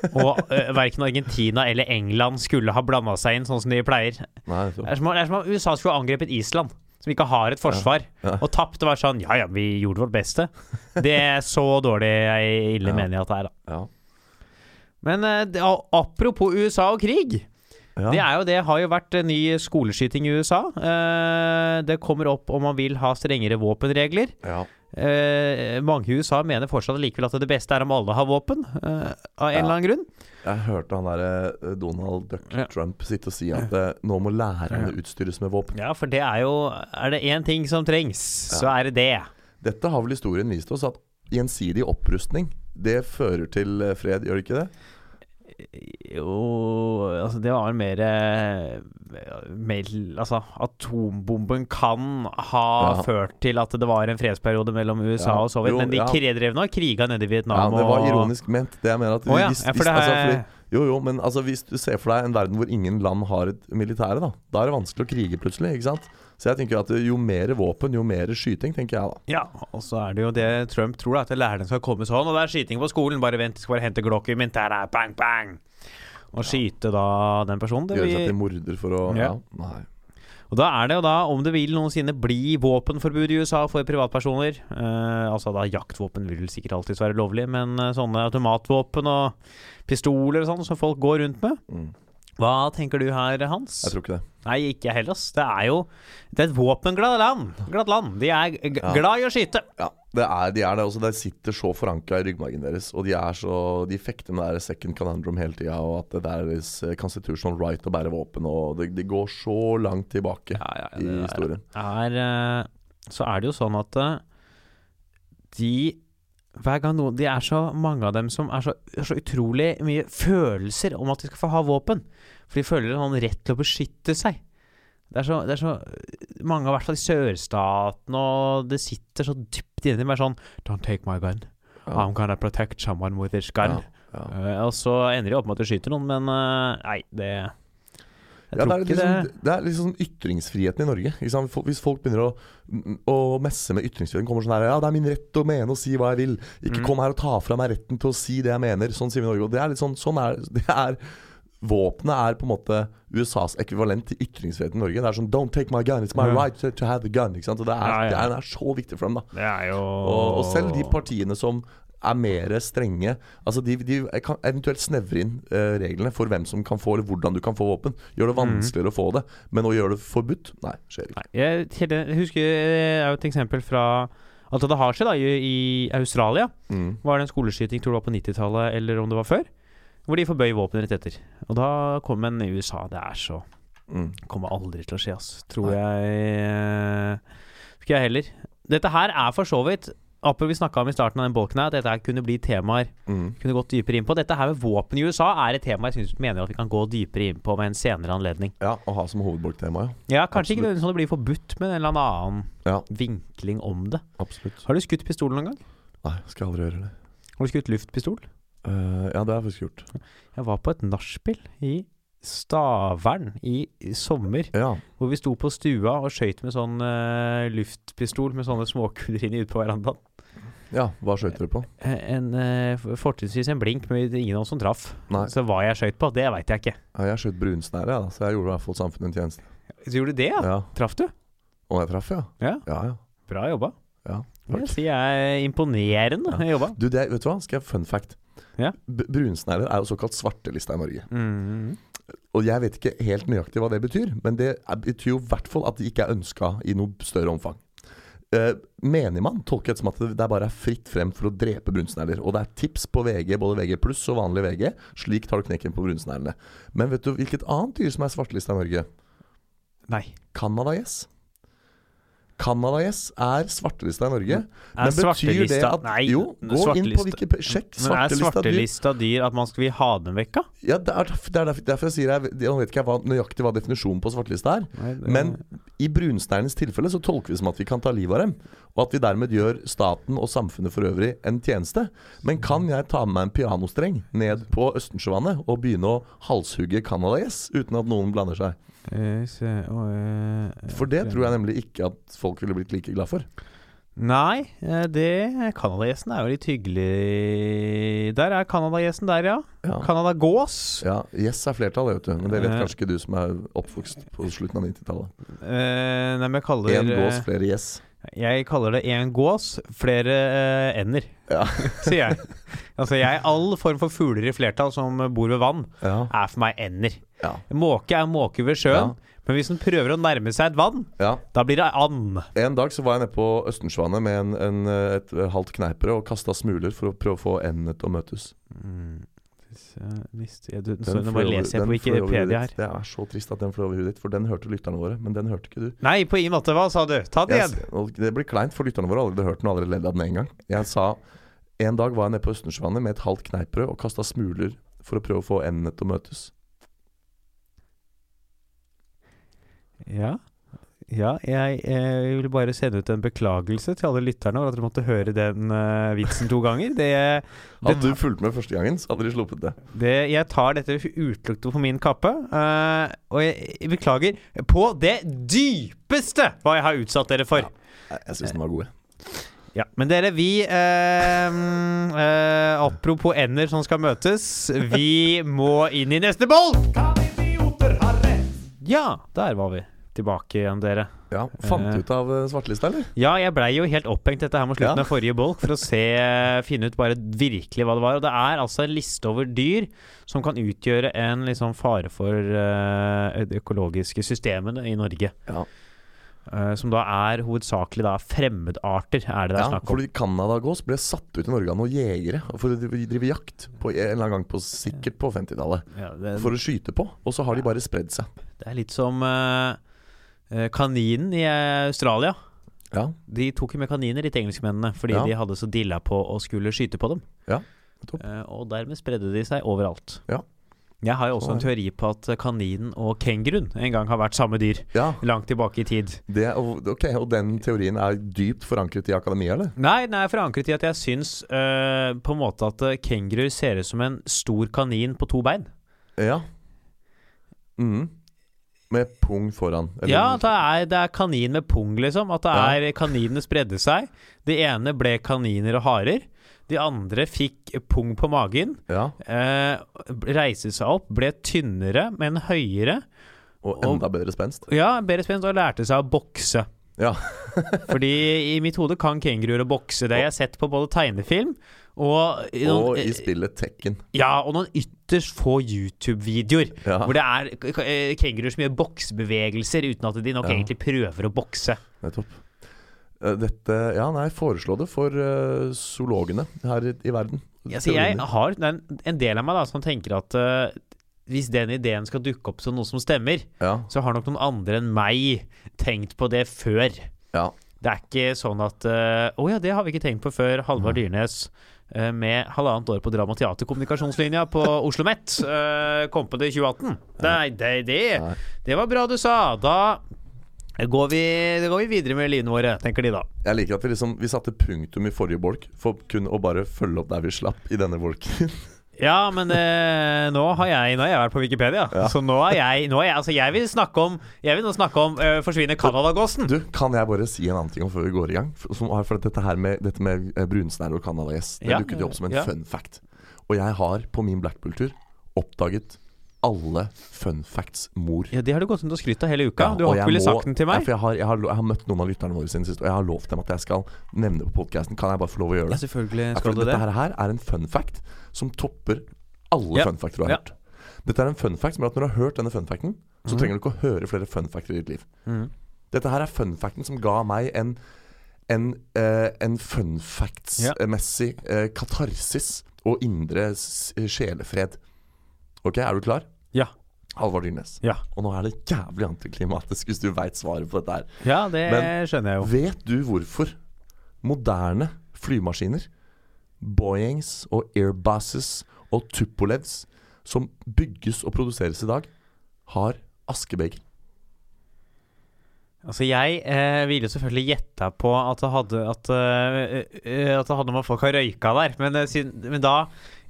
Og uh, verken Argentina eller England skulle ha blanda seg inn sånn som de pleier. Nei. Det er som, det er som om USA skulle ha angrepet Island, som ikke har et forsvar. Ja. Og tapte var sånn Ja ja, vi gjorde vårt beste. Det er så dårlig jeg ille Ja. mener jeg at det er, da. Ja. Men eh, det, apropos USA og krig. Ja. Det er jo det har jo vært eh, ny skoleskyting i USA. Eh, det kommer opp om man vil ha strengere våpenregler. Ja. Eh, mange i USA mener fortsatt likevel at det beste er om alle har våpen, eh, av en Ja. eller annen grunn. Jeg hørte han der eh, Donald Duck Ja. Trump sitte og si at eh, nå må lærerne utstyres med våpen. Ja, for det er jo Er det én ting som trengs, så er det det. Dette har vel historien vist oss at gjensidig opprustning det fører til eh, fred, gjør det ikke det? Jo Altså, det var mer, eh, Altså, atombomben kan ha Ja. ført til at det var en fredsperiode mellom USA Ja, og Sovjet, jo, men de ja. drev nå og kriga nede i Vietnam. Ja, det var og- ironisk ment. Det jeg mener at oh, ja, hvis, hvis, altså, fordi, Jo, jo, men altså, hvis du ser for deg en verden hvor ingen land har et militære, da Da er det vanskelig å krige plutselig, ikke sant? Så jeg tenker at jo mer våpen, jo mer skyting, tenker jeg da. Ja, og så er det jo det Trump tror, da, at lærerne skal komme sånn. Og det er skyting på skolen. Bare vent, skal bare hente glokken min. Der er bang, bang! Og skyte da den personen. Det Gjøre seg til morder for å Ja. Ja, nei. og da er det jo da, om det vil noensinne bli våpenforbud i USA for privatpersoner eh, Altså da jaktvåpen vil sikkert alltid være lovlig, men eh, sånne automatvåpen og pistoler og sånn som folk går rundt med Mm. Hva tenker du her, Hans? Jeg tror ikke det. Nei, ikke heller, ass. Det er jo Det er et våpenglad land. Glatt land. De er Ja. glad i å skyte. Ja, det er, de er det også. Det sitter så forankra i ryggmargen deres. Og de er så De fekter med det second conundrum hele tida, og at det er deres eh, constitutional right å bære våpen, og det, de går så langt tilbake i det historien. er, eh, så er det jo sånn at eh, de hver gang noen Det er så mange av dem som er så, er så utrolig mye følelser om at de skal få ha våpen. For de føler en sånn rett til å beskytte seg. Det er så, det er så Mange, i hvert fall i sørstaten, og det sitter så dypt inni meg sånn Don't take my gun. I'm gonna protect someone with this gun. Ja, ja. Uh, og så ender de opp med at de skyter noen, men uh, nei, det Ja, det, er liksom, det er liksom ytringsfriheten i Norge. Liksom, Hvis folk begynner å, å messe med ytringsfriheten, kommer sånn her Ja, det er min rett å mene og si hva jeg vil. Ikke Mm. kom her og ta fra meg retten til å si det jeg mener. Sånn sier vi i Norge. Og det er litt sånn, sånn er det. Er, Våpenet er på en måte USAs ekvivalent til ytringsfriheten i Norge. Det er sånn Don't take my gun, it's my mm. right to, to have the gun. Ikke sant? Og det er, Ja, ja. Det, er, det er så viktig for dem, da. Jo Og, og selv de partiene som er mer strenge Altså de, de kan eventuelt snevre inn eh, reglene for hvem som kan få, eller hvordan du kan få våpen. Gjør det vanskeligere å få det. Men å gjøre det forbudt? Nei, skjer ikke. Nei, jeg, jeg husker det er jo et eksempel fra Altså det har skjedd da, i, i Australia. Mm. Var det en skoleskyting, tror du var på 90-tallet, eller om det var før? Hvor de forbøy våpen rett etter. Og da kom en i USA. Det er så Mm. Kommer aldri til å skje, altså. Tror Nei. jeg eh, Skal jeg heller. Dette her er for så vidt Apropos vi snakka om i starten av den bolken her, at dette her kunne bli temaer Mm. kunne gått dypere inn på. Dette her med våpen i USA er et tema jeg synes, mener at vi kan gå dypere inn på ved en senere anledning. Ja, å ha som hovedbolktema, ja. Ja, kanskje Absolutt. ikke sånn det blir forbudt, men en eller annen Ja, vinkling om det. absolutt. Har du skutt pistol noen gang? Nei, skal aldri gjøre det. Har du skutt luftpistol? Uh, ja, det har jeg faktisk gjort. Jeg var på et nachspiel i Stavern i sommer. Ja. Hvor vi sto på stua og skøyt med sånn uh, luftpistol med sånne småkuler inni ute på verandaen. Ja. Hva skøyt dere på? Eh, En uh, Fortrinnsvis en blink, men ingen av oss som traff. Nei, Så hva jeg skøyt på, det veit jeg ikke. ja, jeg skjøt brunsnære, ja, så jeg gjorde i hvert fall samfunnet en tjeneste. Så gjorde du det, ja? Ja. Traff du? Og jeg traff, ja. Ja. Ja, ja. Bra jobba. ja. Jeg sier jeg er imponerende jobba. Du, det, vet du hva? Skal jeg fun fact? Ja. B er jo såkalt svartelista i Norge. Mm. Og jeg vet ikke helt nøyaktig hva det betyr, men det betyr jo i hvert fall at de ikke er ønska i noe større omfang. Uh, menigmann tolker det som at det bare er fritt frem for å drepe brunsnegler. Og det er tips på VG, både VG pluss og vanlig VG. Slik tar du knekken på brunsneglene. Men vet du hvilket annet dyr som er svartelista i Norge? Nei. Canadagjess. Canadagjess er svartelista i Norge. Er Men betyr det svartelista at Nei, Jo, gå inn svartelista- på Wikipedia. Sjekk Men er svartelista dyr. at man skal vil ha dem vekk, da? Ja, det er, det er derfor, derfor jeg sier jeg, jeg vet ikke hva, nøyaktig hva definisjonen på svartelista er. Nei, det- Men i brunsteinens tilfelle så tolker vi som at vi kan ta livet av dem. Og at vi dermed gjør staten og samfunnet for øvrig en tjeneste. Men kan jeg ta med meg en pianostreng ned på Østensjøvannet og begynne å halshugge canadagjess uten at noen blander seg? Eh, eh, For det tror jeg nemlig ikke at folk ville blitt like glad for. Nei, det det Canadagjessen er jo litt hyggelig Der er Canadagjessen der, ja. Ja, Canadagås. ja Gjess er flertall, det, vet du. Men det vet Eh. kanskje ikke du som er oppvokst på slutten av 90-tallet. Eh, nei, men jeg kaller Én gås, eh, flere gjess. Jeg kaller det én gås, flere eh, ender, Ja. (laughs) sier jeg. altså, jeg All form for fugler i flertall som bor ved vann, Ja. er for meg ender. Ja. Måke er måke ved sjøen, men hvis den prøver å nærme seg et vann, ja. da blir det and. En dag så var jeg nede på Østensjøvannet med en, en, et halvt kneipere og kasta smuler for å prøve å få endene til å møtes. Jeg- du- så nå bare leser jeg på Wikipedia her. Det er så trist at den fløy over huet ditt, for den hørte lytterne våre. Men den hørte ikke du. Nei, på ingen måte. Hva sa du? Ta det igjen. det blir kleint, for lytterne våre har allerede hørt den og allerede ledd av den en gang. Jeg sa en dag var jeg nede på Østensjøvannet med et halvt kneippbrød og kasta smuler for å prøve å få endene til å møtes. Ja. Ja, jeg, jeg vil bare sende ut en beklagelse til alle lytterne over at dere måtte høre den uh, vitsen to ganger. Det, Hadde du fulgt med første gangen, så hadde de sluppet det. det, jeg tar dette utelukkende på min kappe, uh, og jeg, jeg beklager på det dypeste hva jeg har utsatt dere for. Jeg, jeg syns den var god, jeg. Ja, Men dere, vi eh, eh, Apropos ender som skal møtes, vi må inn i neste boll! Ja, der var vi. Tilbake igjen, dere. Ja, Fant Eh. du ut av eh, svartelista, eller? Ja, jeg blei jo helt opphengt dette her mot slutten Ja. av forrige bolk for å se, finne ut bare virkelig hva det var. Og det er altså en liste over dyr som kan utgjøre en liksom fare for uh, de økologiske systemene i Norge. Ja. Uh, som da er hovedsakelig da fremmedarter, er det det er Ja, snakk om. fordi Canadagås ble satt ut i Norge av noen jegere for å drive jakt på en eller annen gang på sikkert på 50-tallet. Ja, For å skyte på, og så har de bare spredd seg. det er litt som eh, eh, kaninen i Australia. Ja, De tok jo med kaniner, de engelskmennene, fordi Ja. de hadde så dilla på å skulle skyte på dem. Ja. Eh, og dermed spredde de seg overalt. Ja. Jeg har jo også en teori på at kaninen og kenguruen en gang har vært samme dyr. ja Langt tilbake i tid. det, ok, og den teorien er dypt forankret i akademia, eller? Nei, den er forankret i at jeg syns uh, på en måte at kenguruer ser ut som en stor kanin på to bein. Ja. Mhm. Med pung foran. eller- Ja, det er, det er kanin med pung, liksom. At det Ja. er kaninene spredde seg. De ene ble kaniner og harer. De andre fikk pung på magen. ja. Eh, reiste seg opp, ble tynnere, men høyere. Og enda bedre spenst. Ja, bedre spenst, og lærte seg å bokse. Ja. (laughs) Fordi i mitt hode kan kenguruer å bokse. Det jeg har jeg sett på både tegnefilm og, i noen, Og i spillet Tekken. ja, og noen ytterst få YouTube-videoer. Ja, Hvor det er eh, kenguruer som gjør boksebevegelser uten at de nok Ja. egentlig prøver å bokse. nettopp. Eh, Dette Ja, nei, foreslå det for uh, zoologene her i, i verden. Ja, så jeg har en- en del av meg da som tenker at uh, hvis den ideen skal dukke opp som noe som stemmer, Ja, så har nok noen andre enn meg tenkt på det før. ja. Det er ikke sånn at Å uh, oh ja, det har vi ikke tenkt på før Halvard Dyrnes med halvannet år på Drama og teaterkommunikasjonslinja på Oslo Met uh, kom på det i 2018. Nei, det, det, det var bra du sa. Da går vi, går vi videre med livene våre, tenker de da. Jeg liker at vi liksom Vi satte punktum i forrige bolk for kun å bare følge opp der vi slapp i denne bolken. (laughs) Ja, men eh, nå, har jeg, nå har jeg vært på Wikipedia. Ja. Så nå er jeg, nå er jeg Altså, jeg vil snakke om Jeg vil nå snakke om uh, forsvinner Canadagåsen. Du, kan jeg bare si en annen ting før vi går i gang? For, som, for dette her med, dette med brunsnegl og canadagjess, det Ja, dukket jo opp som en ja. fun fact. Og jeg har på min Blackpool-tur oppdaget alle fun facts mor. Ja, Det har du gått rundt og skrytt av hele uka. Ja, du har ikke villet sagt den til Ja, meg. for jeg har, jeg, har, jeg har møtt noen av lytterne våre siden sist, og jeg har lovt dem at jeg skal nevne det på podkasten. Kan jeg bare få lov å gjøre det? Ja, selvfølgelig skal du det. dette her, er en fun fact som topper alle Ja. fun facts du har Ja. hørt. Dette er en fun fact som gjør at når du har hørt denne fun facten, så mm. trenger du ikke å høre flere fun facts i ditt liv. Mm. Dette her er fun facten som ga meg en en, uh, en fun facts-messig uh, katarsis og indre sjelefred. Ok, er du klar? Ja. Halvard Dyrnes. Ja. Og nå er det jævlig antiklimatisk hvis du veit svaret på dette her. ja, det Men- skjønner jeg jo. Vet du hvorfor moderne flymaskiner, Boeings og Airbuses og Tupolevs som bygges og produseres i dag, har askebeger? Altså, jeg eh, ville selvfølgelig gjetta på at det hadde At, eh, at det hadde noe med folk har røyka der. Men, eh, men da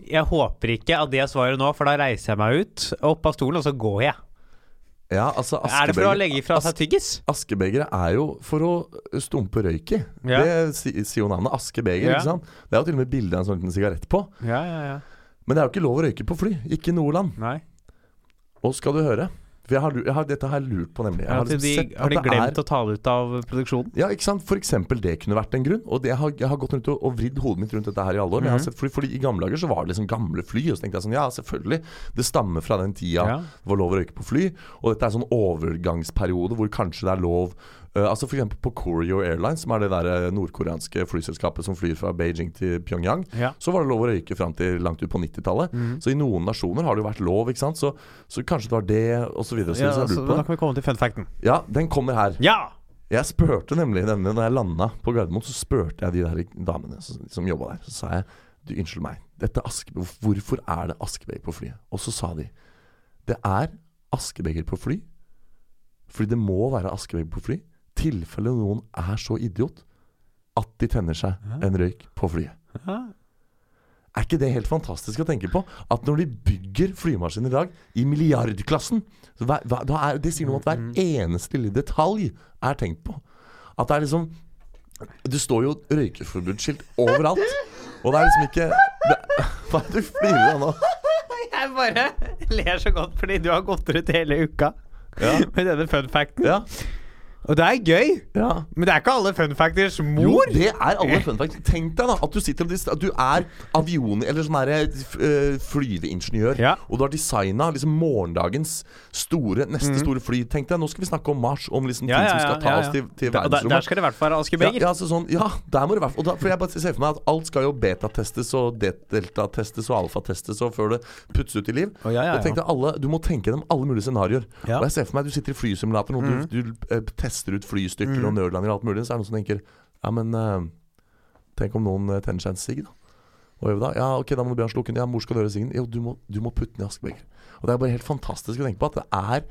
Jeg håper ikke at det er svaret nå, for da reiser jeg meg ut opp av stolen, og så går jeg. Ja, altså Er det for å legge fra seg tyggis? Askebegeret er jo for å stumpe røyk i. Ja. Det si- sier jo navnet. Askebeger. Ja. ikke sant? Det er jo til og med bilde av en sånn liten sigarett på. Ja, ja, ja. Men det er jo ikke lov å røyke på fly. Ikke i noe land. Nei. Og skal du høre jeg har, jeg har, Dette har jeg lurt på, nemlig. Jeg Har, liksom de, sett har de glemt er- å ta det ut av produksjonen? Ja, ikke sant? For eksempel det kunne vært en grunn. Og det har, jeg har gått rundt og, og vridd hodet mitt rundt dette her i alle år. Jeg har Mhm. sett, fordi, fordi I gamle dager så var det liksom gamle fly. Og så tenkte jeg sånn Ja, selvfølgelig. Det stammer fra den tida Ja. det var lov å røyke på fly. Og dette er sånn overgangsperiode hvor kanskje det er lov Altså For eksempel på Koryo Airlines, som er det der eh, nordkoreanske flyselskapet som flyr fra Beijing til Pyongyang, Ja. så var det lov å røyke fram til langt ut på 90-tallet. Mm. Så i noen nasjoner har det jo vært lov, ikke sant. Så, så kanskje det var det, osv. så videre. Så, Ja, altså, nå kan vi komme til fun facten. Ja, den kommer her. Ja! Jeg spurte nemlig denne Når jeg landa på Gardermoen, så spurte jeg de der damene som, som jobba der. Så sa jeg du, unnskyld meg, aske, hvorfor er det askebeger på flyet? Og så sa de det er askebeger på fly fordi det må være askebeger på fly tilfelle noen er så idiot at de tenner seg en røyk på flyet. Ja. Er ikke det helt fantastisk å tenke på? At når de bygger flymaskiner i dag, i milliardklassen så hva, hva, da er, Det sier noe om at hver eneste lille detalj er tenkt på. At det er liksom Det står jo røykeforbudsskilt overalt. Og det er liksom ikke det, (laughs) Hva er det du flirer av nå? Jeg bare ler så godt fordi du har gått ut hele uka Ja. med denne fun facten. Ja. Og det er gøy, ja. men det er ikke alle fun factors Jo, det er alle fun factors. Tenk deg da at du sitter at du er avion... Eller sånn derre uh, flyveingeniør. Ja. Og du har designa liksom morgendagens store, neste store fly. Tenk deg, nå skal vi snakke om Mars, om liksom. Ja, ting som skal ta oss til, til Da- da- Der skal det i hvert fall være askebeger. ja, altså sånn, ja, der må det da, For jeg bare ser for meg at alt skal jo betatestes og deltatestes og alfatestes og før det puttes ut i liv. Oh, Og tenk deg alle, Du må tenke dem alle mulige scenarioer. Og jeg ser for meg at du sitter i flysimulatoren og du, du eh, tester ut flystyrter og nødlander og alt mulig. Så er det noen som tenker Ja, men uh, Tenk om noen uh, tenner seg en sigg, da. Og da, ja, ok, da må du be han slukke den. Ja, mor skal du gjøre siggen? Jo, du må, du må putte den i askebeger. Og det er bare helt fantastisk å tenke på at det er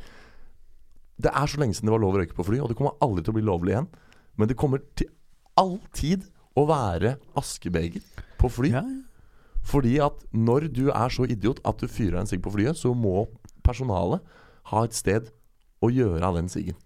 Det er så lenge siden det var lov å røyke på fly, og det kommer aldri til å bli lovlig igjen. Men det kommer til alltid å være askebeger på fly. Ja, Fordi at når du er så idiot at du fyrer en sigg på flyet, så må personalet ha et sted å gjøre av den siggen.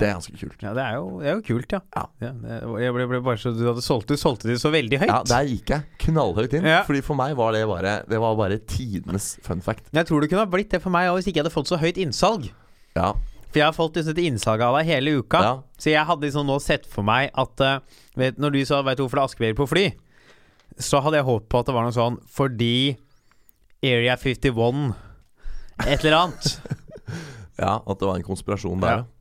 Det er ganske kult. ja det, er jo, det er jo kult, ja. Ja. det, jeg ble, ble bare så, du hadde solgt, du solgte de så veldig høyt. Ja, Der gikk jeg knallhøyt inn. Ja. Fordi for meg var det bare Det var bare tidenes fun fact. Jeg tror det kunne ha blitt det for meg hvis ikke jeg hadde fått så høyt innsalg. Ja. For jeg har fått liksom et innsalg av deg hele uka. Ja. Så jeg hadde liksom nå sett for meg at uh, vet, Når du sa 'veit du hvorfor det er askebeger på fly', så hadde jeg håpet på at det var noe sånn fordi Area 51 Et eller annet. (laughs) ja, at det var en konspirasjon der. Ja.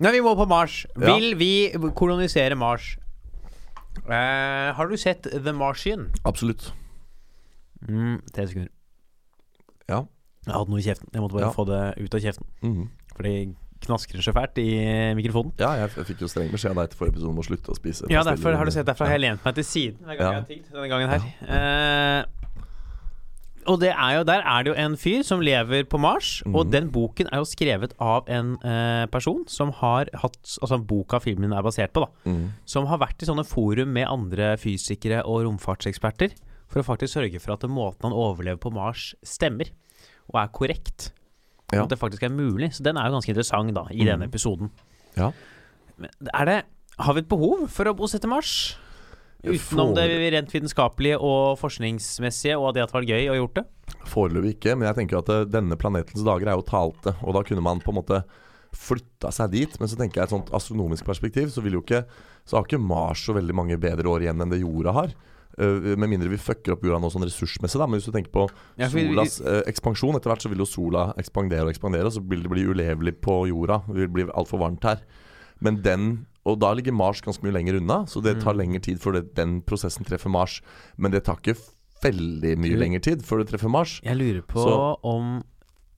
Men vi må på Mars. Ja. Vil vi kolonisere Mars? Eh, har du sett The Martian? Absolutt. Mm, Tre sekunder. Ja. Jeg hadde noe i kjeften. Jeg måtte bare Ja. få det ut av kjeften. Mhm. For det knasker så fælt i mikrofonen. Ja, jeg, f- fikk jo streng beskjed av deg etter forrige episode om å slutte å spise. Ja, derfor har du sett Derfor har Ja. jeg lent meg til siden hver gang Ja. jeg har tigd. Denne gangen her. Eh, og det er jo, der er det jo en fyr som lever på Mars, og Mhm. den boken er jo skrevet av en eh, person som har hatt Altså boka filmen er basert på, da. Mm. Som har vært i sånne forum med andre fysikere og romfartseksperter. for å faktisk sørge for at måten han overlever på Mars, stemmer og er korrekt. Ja. At det faktisk er mulig. Så den er jo ganske interessant, da, i Mm. denne episoden. Ja. Men er det Har vi et behov for å bosette Mars? Utenom det rent vitenskapelige og forskningsmessige, og at det var gøy å gjort det? Foreløpig ikke, men jeg tenker at eh, denne planetens dager er jo talte. Og da kunne man på en måte flytta seg dit. Men så tenker jeg et sånt astronomisk perspektiv, så vil jo ikke Så har ikke Mars så veldig mange bedre år igjen enn det jorda har. Uh, med mindre vi fucker opp jorda nå sånn ressursmessig, da. Men hvis du tenker på Ja, solas uh, ekspansjon, etter hvert så vil jo sola ekspandere og ekspandere, og så vil det bli ulevelig på jorda. Det vil bli altfor varmt her. Men den Og da ligger Mars ganske mye lenger unna, så det tar Mm. lengre tid før den prosessen treffer Mars. Men det tar ikke veldig mye lengre tid før det treffer Mars. Jeg lurer på Så- om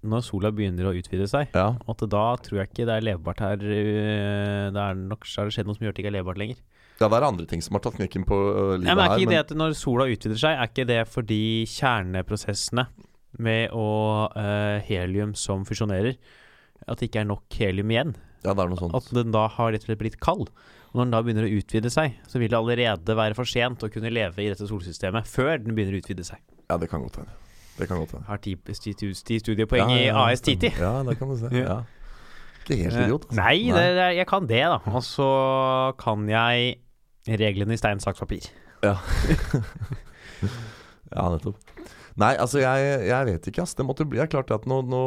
når sola begynner å utvide seg Ja, At da tror jeg ikke det er levbart her. øh, Det er nok så har det skjedd noe som gjør at det ikke er levbart lenger. ja det er andre ting som har tatt knekken på øh, livet ja, men er her. ikke Men, det at når sola utvider seg, er ikke det fordi kjerneprosessene med å uh, helium som fusjonerer At det ikke er nok helium igjen? Ja, det er noe sånt. At den da har rett og slett blitt kald? Og når den da begynner å utvide seg, så vil det allerede være for sent å kunne leve i dette solsystemet før den begynner å utvide seg. Ja, det kan godt hende. Det kan godt hende. Har ti, studiepoeng Ja, i ja, AS Titi. Ja, det kan du se. (laughs) Ja. Ja. Ikke helt Eh, idiot. altså. Nei, det, det, jeg kan det, da. (laughs) Og så kan jeg reglene i stein, saks, papir. Ja, (laughs) nettopp. Nei, altså jeg, jeg vet ikke, ass. Det måtte bli det er klart at nå, nå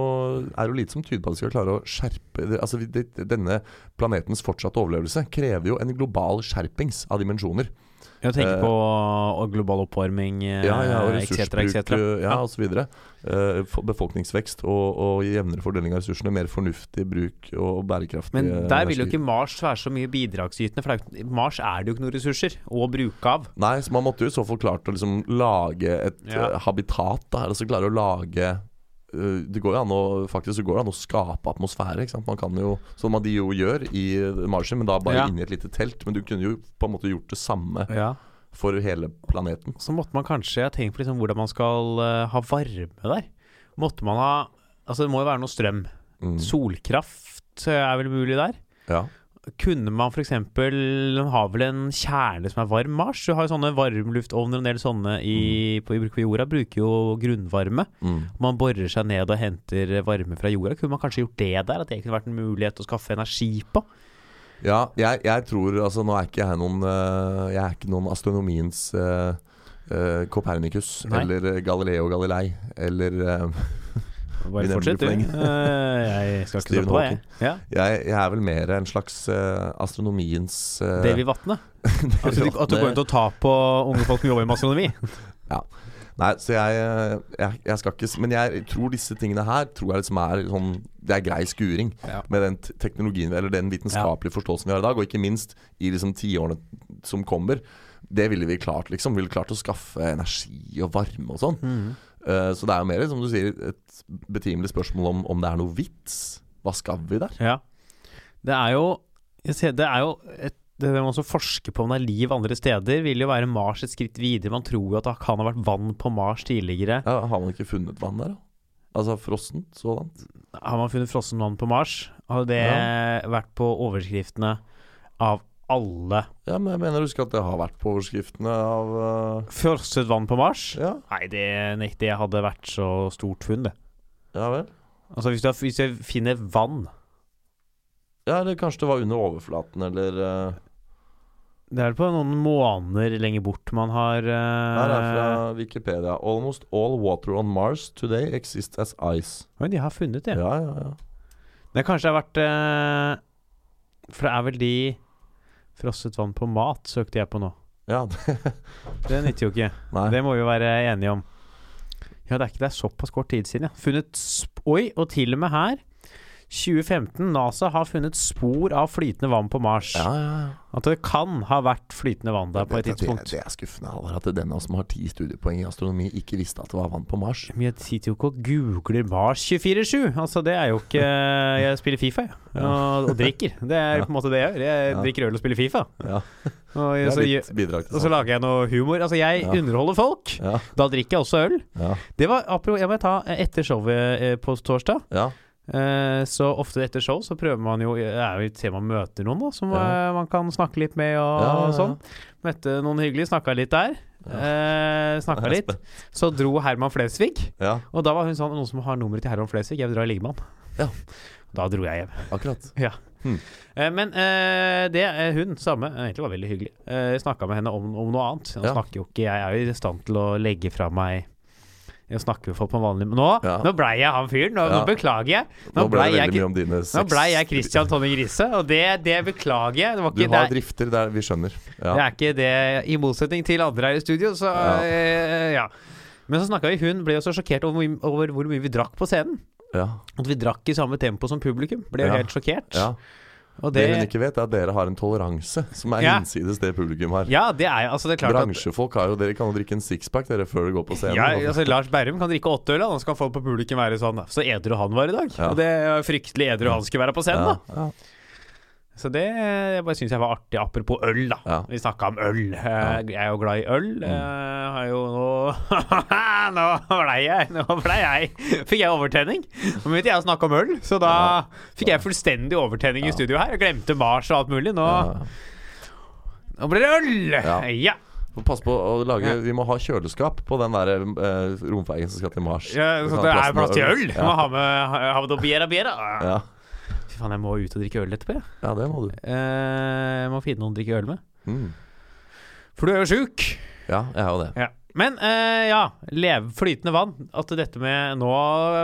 er det lite som tyder på at vi skal klare å skjerpe Altså Denne planetens fortsatte overlevelse krever jo en global skjerpings av dimensjoner. Jeg tenker Eh, på global oppvarming, eh, Ja, ja, og et ressursbruk, et cetera. øh, ja, så videre. Eh, befolkningsvekst og, og jevnere fordeling av ressursene. Mer fornuftig bruk og bærekraftig Men der vil jo ikke Mars være så mye bidragsytende, for Mars er det jo ikke noen ressurser å bruke av. Nei, så man måtte jo så fall klart å liksom lage et Ja. habitat. Da, altså klare å lage Det går jo an å faktisk så går det an å skape atmosfære. Ikke sant? Man kan jo, Som de jo gjør i Margin, men da bare Ja. inni et lite telt. Men du kunne jo på en måte gjort det samme Ja. for hele planeten. Så måtte man kanskje tenke på liksom hvordan man skal uh, ha varme der. Måtte man ha Altså, det må jo være noe strøm. Mm. Solkraft eh, er vel mulig der? Ja. Kunne man f.eks. Den har vel en kjerne som er varm Mars? Du har jo sånne varmluftovner og en del sånne i, på, i- på jorda. Bruker jo grunnvarme. Mm. Man borer seg ned og henter varme fra jorda. Kunne man kanskje gjort det der? At det kunne vært en mulighet å skaffe energi på? Ja, jeg, jeg tror Altså, nå er ikke jeg noen eh, Jeg er ikke noen astronomiens uh, Copernicus Nei. eller Galileo Galilei eller eh, (laughs) Bare fortsett, du. Eh, jeg skal ikke Stephen på deg. Ja. jeg, jeg er vel mer en slags uh, astronomiens uh, Davy Vatne. (laughs) Du- at du går rundt og tar på unge folk som jobber med astronomi. (laughs) Nei, så jeg, jeg, jeg skal ikke Men jeg tror disse tingene her Tror jeg liksom er sånn Det er grei skuring Ja. med den teknologien Eller den vitenskapelige forståelsen vi har i dag. Og ikke minst i liksom tiårene som kommer. Det ville vi klart, liksom. Vi ville klart å skaffe energi og varme og sånn. Eh, så det er jo mer, som du sier, et betimelig spørsmål om, om det er noe vits. Hva skal vi der? Ja. Det er jo ser, Det er jo et det man også forske på om det er liv andre steder, vil jo være Mars et skritt videre. Man tror jo at det kan ha vært vann på Mars tidligere. Ja, har man ikke funnet vann der, da? Altså frossent sådant? Har man funnet frossen vann på Mars? Hadde det vært på overskriftene av alle Ja, men jeg mener å huske at det har vært på overskriftene av uh... Frosset vann på Mars? Ja, Nei, det, det hadde vært så stort funn, det. Ja vel. Altså hvis du, har- hvis du finner vann Ja, eller kanskje det var under overflaten, eller eh, Det er på noen måneder lenger bort man har eh, Her er fra Wikipedia. Almost all water on Mars today exists as ice. Oi, de har funnet det. Ja, ja, ja. Det kanskje har vært eh, For det er vel de Frosset vann på mat søkte jeg på nå. Ja, det, (laughs) Det nytter jo ikke. nei. Det må vi jo være enige om. Ja, det er ikke det er såpass kort tid siden, ja. Funnet Oi, og til og med her 2015. NASA har funnet spor av flytende vann på Mars. Ja, ja, ja. At det kan ha vært flytende vann der på et det- tidspunkt. Det, er skuffende, Halvard, at den som har ti studiepoeng i astronomi, ikke visste at det var vann på Mars. Men jeg sitter jo ikke og googler Mars 24-7. Altså, det er jo ikke (laughs) Jeg spiller Fifa, jeg. Og, og drikker. Det er på en måte det jeg gjør. Jeg drikker øl og spiller Fifa. Ja, (laughs) Og, så, bidrag og så lager jeg noe humor. Altså, jeg Ja. underholder folk. Ja, Da drikker jeg også øl. ja, Det var apropos Jeg må ta eh, etter showet eh, på torsdag. Eh, så ofte etter show så prøver man jo Det er jo et tema man møter noen, da, som Ja. eh, man kan snakke litt med og, Ja, ja, sånn. Møtte noen hyggelige, snakka litt der. Eh, snakka litt. Så dro Herman Flesvig, Ja, og da var hun sånn Noen som har nummeret til Herman Flesvig, jeg vil dra i. Ja. Da dro jeg hjem. akkurat. (laughs) Eh, men eh, det eh, hun samme eh, egentlig var veldig hyggelig. Eh, Snakka med henne om, om noe annet. Nå snakker jo ikke Jeg er jo i stand til å legge fra meg Jeg snakker med folk på vanlig Nå, Ja. nå blei jeg han fyren. Nå, nå beklager jeg. Nå Nå ble blei jeg, blei jeg Christian Tonning Grise, og det, det beklager jeg. Det, var Du har det, er, drifter der vi skjønner. Ja. det er ikke det, i motsetning til andre her i studio, så Ja. Øh, ja. Men så snakka vi Hun ble jo så sjokkert over, over hvor mye vi drakk på scenen. Ja. At vi drakk i samme tempo som publikum. Ble jo Ja. helt sjokkert. Ja. Det det, hun ikke vet, er at dere har en toleranse som er Ja. hinsides det publikum har. ja, det er altså det er klart Bransjefolk har jo Dere kan jo drikke en sixpack dere før dere går på scenen. Ja, altså Lars Berrum kan drikke åtte øl, og Nå skal folk på publikum være sånn Så edru han var i dag. Ja. Og det er fryktelig edru han skulle være på scenen, ja, da. Ja. Så det bare syns jeg var artig, apropos øl, da. Ja. Vi snakka om øl. Eh, Jeg er jo glad i øl. Jeg har jo nå (laughs) Nå blei jeg Nå blei jeg Fikk jeg overtenning. Nå begynte jeg å snakke om øl, så da fikk jeg fullstendig overtenning i studio her. Jeg glemte Mars og alt mulig. Nå, Ja. nå blir det øl! Ja. ja. Pass på å lage Ja. Vi må ha kjøleskap på den der eh, romfergen som skal til Mars. Ja, så kan det ha er plass til med øl. Ja. Må ha med, ha med biera, biera. Ja. Fy faen, jeg må ut og drikke øl etterpå, jeg. ja, det må du. Eh, jeg må finne noen å drikke øl med. Mm. For du er jo sjuk. Ja, jeg er jo det. Ja. Men eh, ja, leve flytende vann. At dette med Nå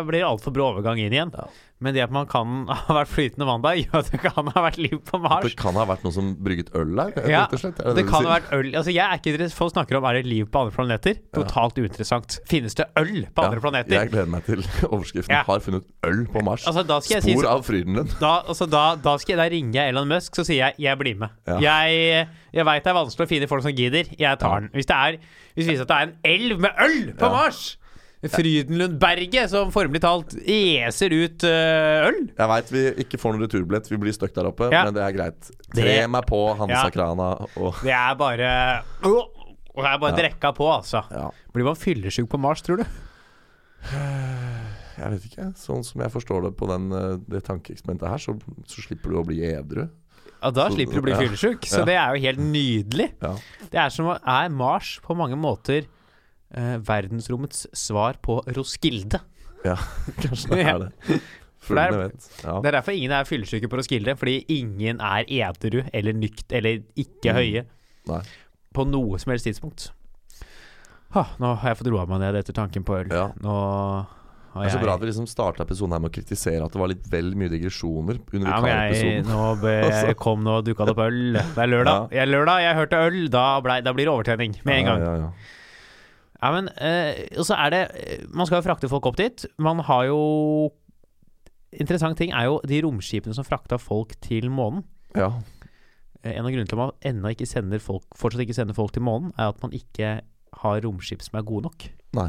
blir det altfor brå overgang inn igjen. Ja. Men det at man kan (laughs) ha vært flytende vann der, gjør at det kan ha vært liv på Mars. Det kan ha vært noen som brygget øl der, Ja. Er Det du kan ha vært øl Altså jeg er ikke interessert Folk snakker om er det liv på andre planeter. Totalt uinteressant. Finnes det øl på andre ja, planeter? Jeg gleder meg til (laughs) overskriften Ja. 'Har funnet øl på Mars'. Altså jeg si Spor av Frydenlund. da, altså da, da jeg da ringe Elon Musk, så sier jeg 'jeg blir med'. Ja. Jeg, jeg veit det er vanskelig å finne folk som gidder. Jeg tar Ja. den. Hvis det er Hvis det viser at det er en elv med øl på Ja. Mars! Frydenlundberget som formelig talt eser ut øh, øl. Jeg veit vi ikke får noen returbillett, vi blir stuck der oppe, Ja. men det er greit. Tre Det- meg på Hansa Ja. Krana og Det er bare Og det er bare Ja. drekka på, altså. Ja, Blir man fyllesyk på Mars, tror du? (sighs) jeg vet ikke. Sånn som jeg forstår det på den, eh, det tankeeksperimentet her, så, så slipper du å bli edru. Ja, Da Så- slipper du å bli ja. fyllesyk. Så det er jo helt nydelig. Ja. Det er som å Er Mars på mange måter eh, verdensrommets svar på Roskilde? ja, (laughs) kanskje det er det. (laughs) For det er- Ja. Det er derfor ingen er fyllesyke på Roskilde. Fordi ingen er edru eller nykt eller ikke Mm. høye Nei. på noe som helst tidspunkt. Ha, nå har jeg fått roa meg ned etter tanken på øl. Ja. Nå Det er så bra at vi liksom starta episoden her med å kritisere at det var litt vel mye digresjoner under ja, men jeg, nå (laughs) be, jeg kom nå dukka det opp øl. Det er lørdag. Jeg, lørdag, jeg hørte øl. Da, ble, da blir det overtrening med en gang. Ja, ja, ja. Ja, men eh, Og så er det eh, Man skal jo frakte folk opp dit. Man har jo Interessant ting er jo de romskipene som frakta folk til månen. ja. Eh, En av grunnene til at man ennå ikke sender folk fortsatt ikke sender folk til månen, er at man ikke har romskip som er gode nok. Nei.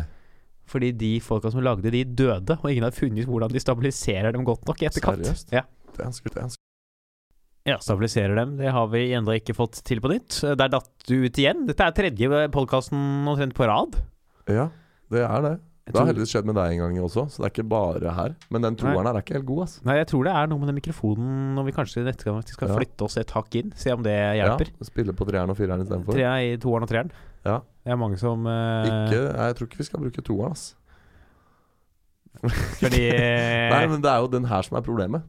Fordi de folka som lagde de, døde, og ingen har funnet hvordan de stabiliserer dem godt nok i etterkant. Seriøst? Ja. Det er ganske, det er ganske ja, stabiliserer dem. Det har vi ennå ikke fått til på nytt. Der datt du ut igjen. Dette er tredje podkasten omtrent på rad. Ja, det er det. Det har heldigvis skjedd med deg en gang også, så det er ikke bare her. Men den toeren her er ikke helt god, altså. Nei, jeg tror det er noe med den mikrofonen når vi kanskje neste gang skal Ja. flytte oss et hakk inn. Se om det hjelper. Ja, spille på treeren og fireren istedenfor. Trea i toeren og treeren. Ja. Det er mange som uh... Ikke, jeg tror ikke vi skal bruke toeren, ass. Fordi (laughs) Nei, men det er jo den her som er problemet.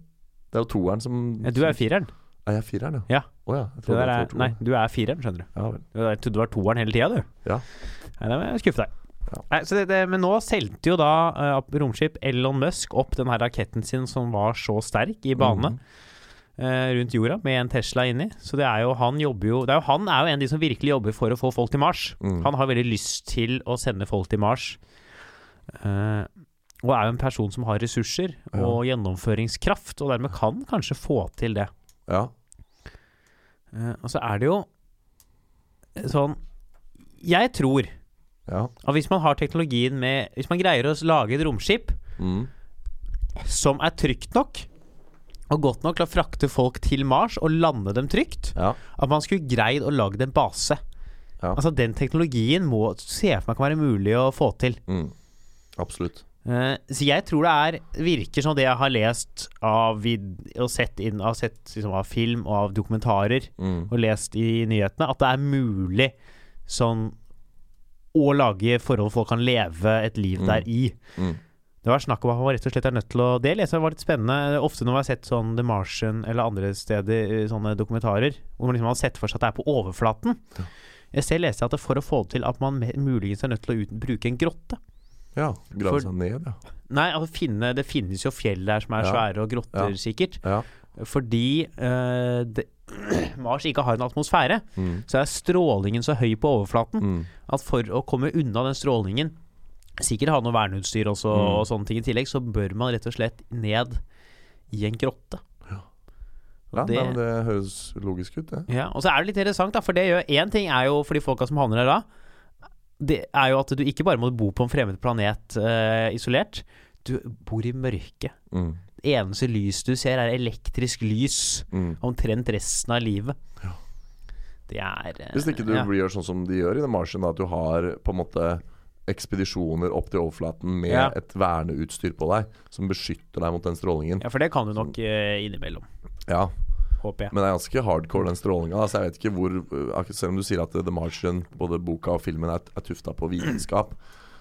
Det er jo toeren som ja, Du er fireren. Er jeg fireren, Ja. Ja. Jeg Det der er, nei, du er fireren, skjønner du. Ja. Jeg trodde du var toeren hele tida, du. Ja. Nei, da må jeg skuffe deg. Ja. Nei, så det, det, men nå solgte jo da uh, romskip Elon Musk opp den her raketten sin som var så sterk i bane Mm. rundt jorda, med en Tesla inni. Så det er jo han jobber jo, det er jo Han er jo en av de som virkelig jobber for å få folk til Mars. Mm. Han har veldig lyst til å sende folk til Mars. Uh, og er jo en person som har ressurser Ja. og gjennomføringskraft, og dermed kan kanskje få til det. Ja. Eh, og så er det jo sånn Jeg tror Ja. at hvis man har teknologien med Hvis man greier å lage et romskip Mm. som er trygt nok, og godt nok til å frakte folk til Mars og lande dem trygt, Ja. at man skulle greid å lage en base. Ja. Altså Den teknologien må se for meg kan være mulig å få til. Mm. Absolutt. Eh, så jeg tror det er virker som det jeg har lest av vid og sett, inn, av, sett liksom, av film og av dokumentarer Mm. og lest i nyhetene, at det er mulig sånn å lage forhold folk kan leve et liv Mm. der i. Mm. Det var snakk om at man rett og slett er nødt til å Det leser jeg var litt spennende. Ofte når man har sett sånn The Martian eller andre steder, eh, sånne dokumentarer, hvor man liksom har sett for seg at det er på overflaten. Jeg selv leste at det for å få det til at man muligens er nødt til å ut, bruke en grotte. Ja. Grave seg ned, ja. Nei, altså finne, det finnes jo fjell der som er Ja. svære, og grotter sikkert. ja. Fordi eh, det, (clears throat) Mars ikke har en atmosfære, Mm. så er strålingen så høy på overflaten Mm. at for å komme unna den strålingen Sikkert ha noe verneutstyr også, Mm. og sånne ting i tillegg, så bør man rett og slett ned i en grotte. Ja, det, nei, men det høres logisk ut, det. Ja, og så er det litt interessant, da, for det gjør én ting er jo for de folka som havner der da, det er jo at du ikke bare må bo på en fremmed planet uh, isolert, du bor i mørket. Mm. Det eneste lys du ser, er elektrisk lys Mm. omtrent resten av livet. Ja. Det er uh, Hvis ikke du ja. gjør sånn som de gjør i The Martian, at du har på en måte ekspedisjoner opp til overflaten med Ja. et verneutstyr på deg som beskytter deg mot den strålingen. ja, for det kan du nok uh, innimellom, Ja, håper jeg. Men det er ganske hardcore, den strålinga. Altså, jeg vet ikke hvor uh, Selv om du sier at The Martian, både boka og filmen, er, er tufta på vitenskap,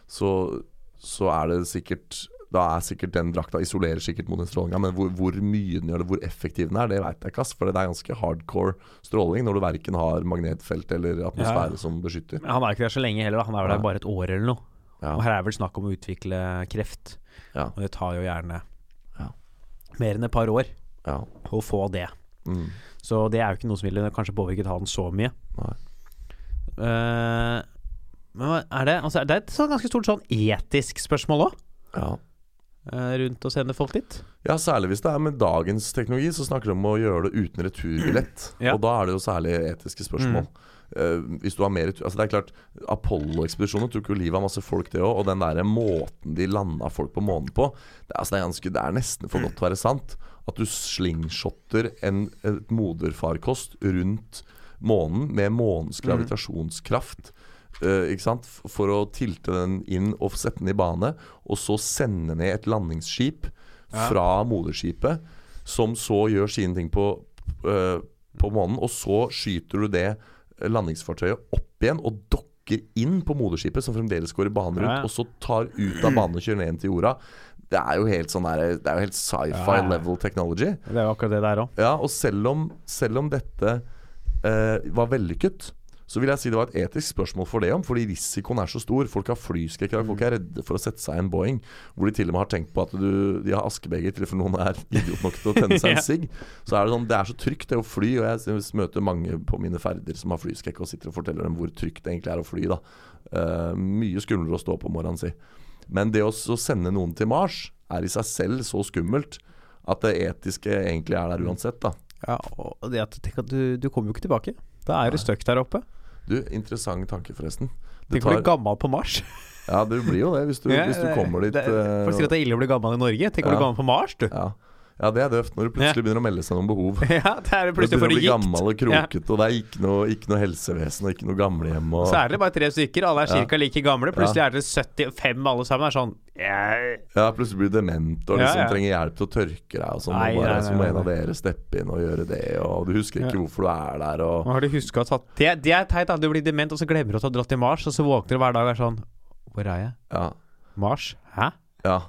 så, så er det sikkert Da er sikkert den drakta isolerer sikkert mot den strålinga, men hvor, hvor mye den gjør det, hvor effektiv den er, det veit jeg ikke. For det er ganske hardcore stråling når du verken har magnetfelt eller atmosfære Ja. som beskytter. Han er ikke der så lenge heller, da. han er vel der bare et år eller noe. Ja. Og her er vel snakk om å utvikle kreft, Ja. og det tar jo gjerne Ja. mer enn et par år ja. å få det. Mm. Så det er jo ikke noe som ville kanskje påvirket han så mye. Eh, men hva er det altså, Det er et sånn ganske stort sånn etisk spørsmål òg, ja. rundt å sende folk dit. Ja, særlig hvis det er med dagens teknologi, så snakker de om å gjøre det uten returbillett. Ja. Og da er det jo særlig etiske spørsmål. Eh, hvis du har mer Altså det er klart Apollo-ekspedisjonen tok jo livet av masse folk, det òg. Og den der måten de landa folk på månen på Det altså, det er, ganske, det er nesten for godt til å være sant. At du slingshotter en, et moderfarkost rundt månen med månens gravitasjonskraft. Uh? For å tilte den inn og sette den i bane, og så sende ned et landingsskip Ja. fra moderskipet, som så gjør sine ting på, uh, på månen, og så skyter du det landingsfartøyet opp igjen og dokker inn på moderskipet, som fremdeles går i bane rundt, Ja, og så tar ut av banen og kjører ned igjen til jorda. Det er jo helt sånn der, Det er jo helt sci-fi ja. level technology. Det er jo akkurat det der òg. Ja, og selv om, selv om dette eh, var vellykket, så vil jeg si det var et etisk spørsmål for det om, fordi risikoen er så stor. Folk har flyskrekk, og folk er redde for å sette seg i en Boeing, hvor de til og med har tenkt på at du, de har askebeger til for noen er (laughs) idiot nok til å tenne seg en sigg. Så er det sånn, det er så trygt det å fly, og jeg møter mange på mine ferder som har flyskrekk og sitter og forteller dem hvor trygt det egentlig er å fly. da. Uh, mye skumlere å stå på morgenen si. Men det å sende noen til Mars er i seg selv så skummelt at det etiske egentlig er der uansett, da. Ja, og det at, tenk at du, du kommer jo ikke tilbake. Da er du stuck der oppe. Du, interessant tanke, forresten. Det Tenk å bli tar- gammel på Mars. (laughs) Ja, det blir jo det hvis du, hvis du kommer dit. det, eh, Folk sier at det er ille å bli gammel i Norge. Tenk å bli Ja. gammel på Mars, du. ja. ja, det er døvt når det plutselig begynner å melde seg noen behov. (laughs) Ja, det er Du plutselig for du bli gammel og krokete, og det er ikke noe, ikke noe helsevesen og ikke noe gamlehjem. Og, Så er det bare tre stykker, alle er Ja. like gamle. Plutselig er dere 75 alle sammen. Er sånn yeah. ja, plutselig blir du dement og liksom ja. trenger hjelp til å tørke deg. Og sånn, Nei, og bare, nei, så nei, må nei, en av dere steppe inn og gjøre det, og du husker ikke Ja. hvorfor du er der. Og, har du huska å ta det, det er teit, da. Du blir dement, og så glemmer du å ta dratt til Mars, og så våkner du hver dag og er sånn Hvor er jeg? ja, Mars? Hæ? ja.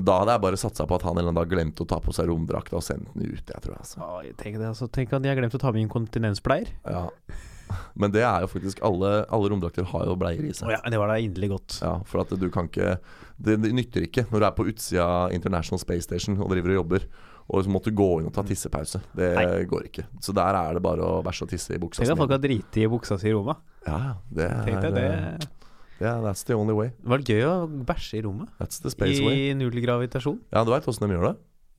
Da hadde jeg bare satsa på at han en eller annen dag glemte å ta på seg romdrakta og sendt den ut. Jeg tror jeg, altså. Oi, tenk, det, altså, tenk at de har glemt å ta med inkontinenspleier. Ja. Men det er jo faktisk Alle, alle romdrakter har jo bleier i seg. Oh ja, det var da inderlig godt. Ja, for at du kan ikke det, det nytter ikke når du er på utsida International Space Station og driver og jobber, og så måtte du gå inn og ta tissepause. Det Nei. går ikke. Så der er det bare å bæsje og tisse i buksa. Tenk at folk har driti i buksa si i rommet. Ja, det er det. Yeah, that's the only way. Det gøy å bæsje i rommet. That's the space way. I null gravitasjon. Ja, du veit åssen de gjør det?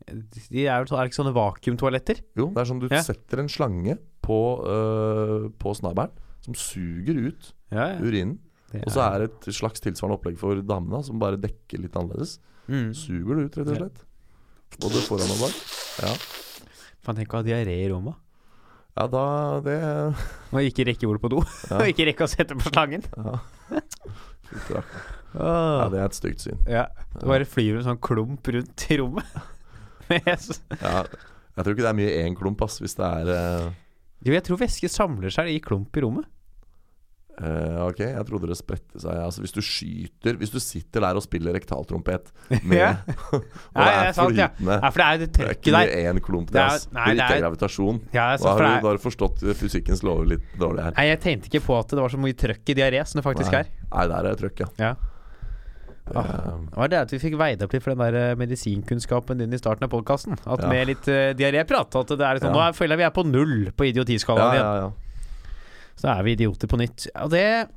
De er, jo er ikke sånne vakuumtoaletter? Jo, det er sånn du Ja. setter en slange på, uh, på snabelen som suger ut Ja, ja. urinen. Og så er det et slags tilsvarende opplegg for damene, som bare dekker litt annerledes. mm. Suger det ut, rett og slett. Både foran og bak. Ja. Faen, tenk å ha diaré i rommet. ja, da Det (laughs) Og ikke rekke ordet på do. (laughs) Og ikke rekke å sette på slangen. Ja. Ja, det er et stygt syn. Ja, Du bare flyr en sånn klump rundt i rommet. Med Ja, jeg tror ikke det er mye én klump, ass, hvis det er eh, jo, jeg tror væske samler seg i klump i rommet. eh, Ok, jeg trodde det spredte seg. Altså, hvis du skyter Hvis du sitter der og spiller rektaltrompet med (laughs) Ja. (laughs) Og Nei, det det er sant, ja. flytende for det er jo det Det er trøkket ikke der. mye én klump, det, Det er- ass. nei, det er ikke er- gravitasjon. Ja, Da altså, har du, da har du forstått fysikkens lover litt dårlig her. nei, jeg tenkte ikke på at det var så mye trøkk i diaré som det faktisk Nei. er. Nei, der er det trøkk, ja. Ja. Det, Det var det at vi fikk veid opp litt for den der eh, medisinkunnskapen din i starten av podkasten. At Ja. med litt uh, diaréprat At det er sånn, Ja. Nå er- føler jeg vi er på null på idiotiskalaen ja, igjen. ja. Så er vi idioter på nytt. Og det,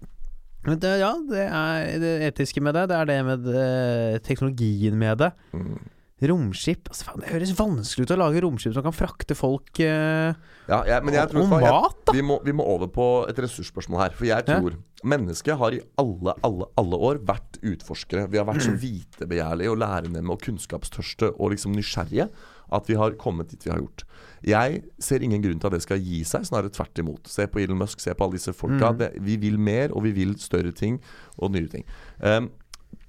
det Ja, det er det etiske med det. Det er det med det, teknologien med det. Mm. Romskip altså, faen, Det høres vanskelig ut å lage romskip som kan frakte folk eh, ja jeg, men jeg tror og og mat, da. vi, må, vi må over på et ressursspørsmål her. For jeg Ja. tror mennesket har i alle, alle, alle år vært utforskere. Vi har vært så vitebegjærlige og lærende og kunnskapstørste og liksom nysgjerrige at vi har kommet dit vi har gjort. Jeg ser ingen grunn til at det skal gi seg, snarere tvert imot. Se på Elon Musk, se på alle disse folka. Mm. Det, vi vil mer, og vi vil større ting og nye ting. Um,